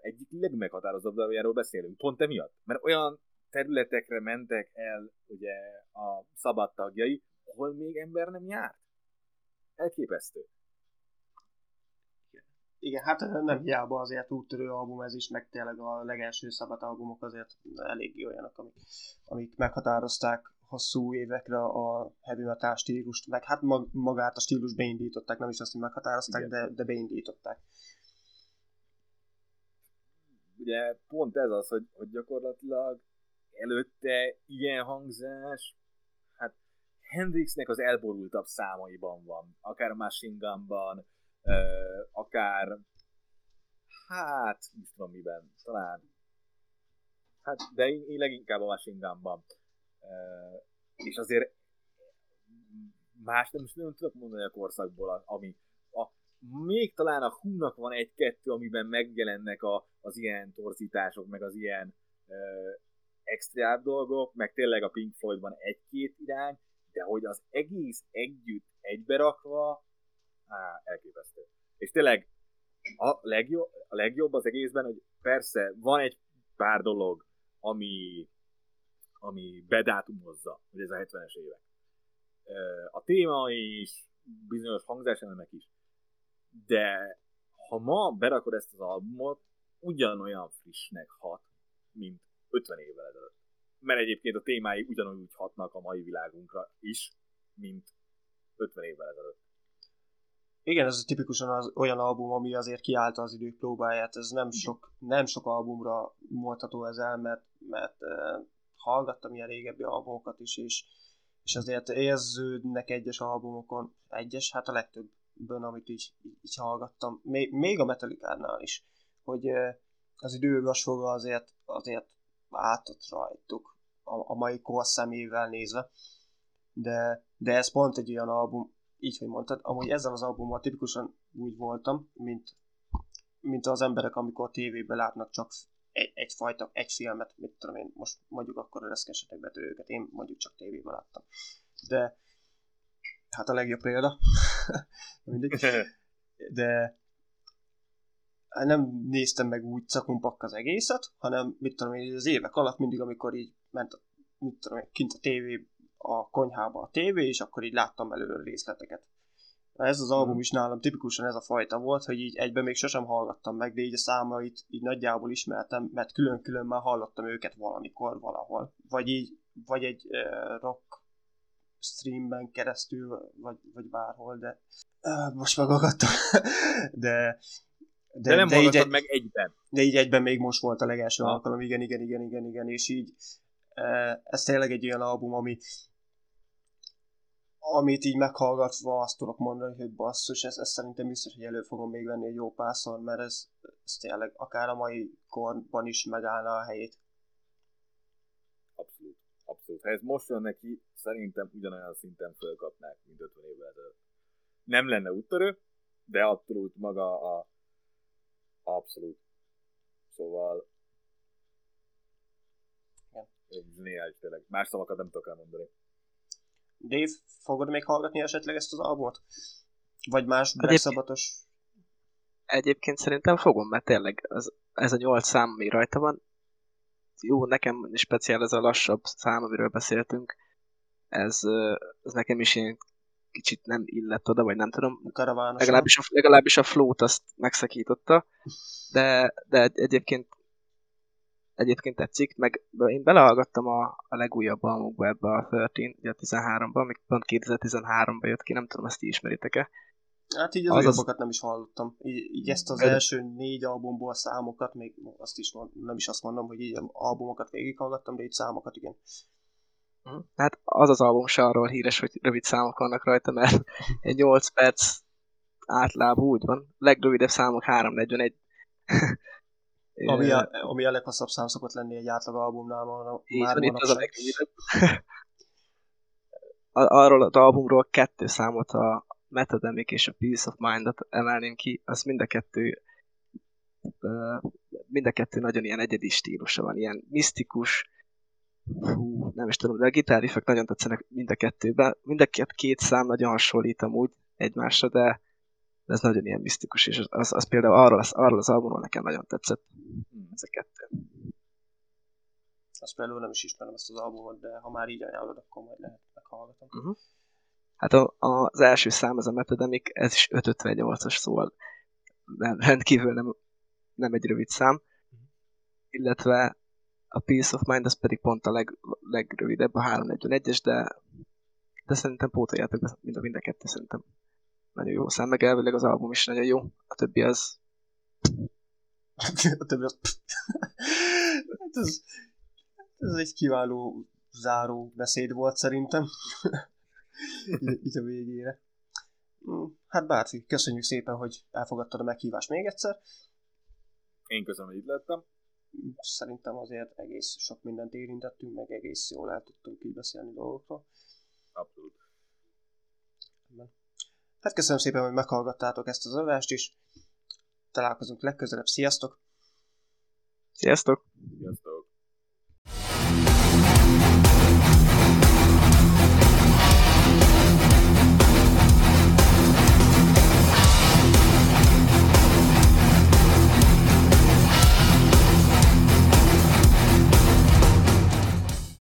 egyik legmeghatározóbb darabjáról beszélünk, pont emiatt. Mert olyan területekre mentek el ugye a szabad tagjai, ahol még ember nem járt. Elképesztő. Igen, hát nem hiába azért úttörő album ez is, meg tényleg a legelső szabad albumok azért eléggé olyanok, amik, amik meghatározták hosszú évekre a heavy metal stílust, meg hát magát a stílus beindították, nem is azt, hogy meghatározták, Igen. de, de beindították ugye pont ez az, hogy, hogy gyakorlatilag előtte ilyen hangzás, hát Hendrixnek az elborultabb számaiban van, akár a Machine Gun-ban, akár hát, nem tudom miben, talán hát, de én, én leginkább a Machine Gun-ban. És azért más nem is nem tudok mondani a korszakból, ami még talán a húnak van egy-kettő, amiben megjelennek a, az ilyen torzítások, meg az ilyen ö, extra dolgok, meg tényleg a Pink Floydban egy-két irány, de hogy az egész együtt egyberakva, á, elképesztő. És tényleg a legjobb, a legjobb az egészben, hogy persze van egy pár dolog, ami, ami bedátumozza, hogy ez a 70-es évek. A téma is, bizonyos hangzáselemek is de ha ma berakod ezt az albumot, ugyanolyan frissnek hat, mint 50 évvel ezelőtt. Mert egyébként a témái ugyanúgy hatnak a mai világunkra is, mint 50 évvel ezelőtt. Igen, ez tipikusan az olyan album, ami azért kiállta az idők próbáját. Ez nem sok, nem sok albumra mondható ez el, mert, mert uh, hallgattam ilyen régebbi albumokat is, és, és azért érződnek egyes albumokon, egyes, hát a legtöbb bön, amit így, így hallgattam, még, még a Metallica-nál is, hogy az időgasfoga azért, azért átott rajtuk a, a mai kor szemével nézve, de, de ez pont egy olyan album, így, hogy mondtad, amúgy ezzel az albummal tipikusan úgy voltam, mint, mint az emberek, amikor tévében látnak csak egy, egyfajta, egy filmet, mit tudom én, most mondjuk akkor ereszkesetek be őket, én mondjuk csak tévében láttam. De hát a legjobb példa. Mindegy. De nem néztem meg úgy cakumpak az egészet, hanem mit tudom én, az évek alatt mindig, amikor így ment a, mit tudom én, kint a tévé, a konyhába a tévé, és akkor így láttam előre részleteket. Ez az album is nálam tipikusan ez a fajta volt, hogy így egyben még sosem hallgattam meg, de így a számait így nagyjából ismertem, mert külön-külön már hallottam őket valamikor, valahol. Vagy így, vagy egy uh, rock streamben keresztül, vagy, vagy bárhol, de uh, most megagadtam. de, de, de nem de így meg egyben. De így egyben még most volt a legelső ha. alkalom, igen, igen, igen, igen, igen, és így uh, ez tényleg egy olyan album, ami amit így meghallgatva azt tudok mondani, hogy basszus, ez, ez szerintem biztos, hogy elő fogom még venni egy jó párszor, mert ez, ez tényleg akár a mai korban is megállna a helyét. Abszolút. Abszolút. Ha ez most jön neki, szerintem ugyanolyan szinten fölkapnák, mint 50 évvel ezelőtt. Nem lenne úttörő, de abszolút maga a abszolút. Szóval zseniális tényleg. Más szavakat nem tudok elmondani. Dave, fogod még hallgatni esetleg ezt az albumot? Vagy más Black Sabbathos? Egyébként szerintem fogom, mert tényleg az, ez a nyolc szám, ami rajta van, jó, nekem speciál ez a lassabb szám, amiről beszéltünk, ez, ez nekem is ilyen kicsit nem illett oda, vagy nem tudom. Legalábbis a, legalábbis a flow-t azt megszakította, de, de egyébként egyébként tetszik, meg én belehallgattam a, a legújabb albumokba ebbe a 13, ugye a 13-ba, amik pont 2013-ba jött ki, nem tudom, ezt ti ismeritek-e. Hát így az, az újabbakat nem is hallottam. Így, így ezt az első négy albumból számokat, még azt is mond, nem is azt mondom, hogy így albumokat végighallgattam, de így számokat igen. Hát az az album se arról híres, hogy rövid számok vannak rajta, mert egy 8 perc átláb úgy van. Legrövidebb számok 341. ami, a, ami a leghosszabb szám szokott lenni egy átlag albumnál. Már Így van, itt az a legrövidebb. Arról az albumról kettő számot a Metademic és a Peace of Mind-ot emelném ki, az mind a kettő mind a kettő nagyon ilyen egyedi stílusa van, ilyen misztikus, hú, nem is tudom, de a gitárifek nagyon tetszenek mind a kettőben. Mind a két, két szám nagyon hasonlít amúgy egymásra, de ez nagyon ilyen misztikus, és az, az például arról az, arról az albumról nekem nagyon tetszett. Hmm. Ez a kettő. Azt például nem is ismerem ezt az albumot, de ha már így ajánlod, akkor majd lehet meghallgatom. Uh-huh. Hát a, a, az első szám, az a Metademic, ez is 558-as, szóval rendkívül nem, nem egy rövid szám. Uh-huh. Illetve a Peace of Mind az pedig pont a leg, legrövidebb, a 341-es, de, de szerintem pótoljátok be mind a mind a kettő, szerintem nagyon jó szám, meg elvileg az album is nagyon jó, a többi az... a többi az... hát ez, ez egy kiváló záró beszéd volt szerintem. így a végére. Hm, hát Bárci, köszönjük szépen, hogy elfogadtad a meghívást még egyszer. Én köszönöm, hogy itt lettem szerintem azért egész sok mindent érintettünk, meg egész jól el tudtunk így beszélni dolgokról. Abszolút. Hát köszönöm szépen, hogy meghallgattátok ezt az adást is. Találkozunk legközelebb. Sziasztok! Sziasztok! Sziasztok!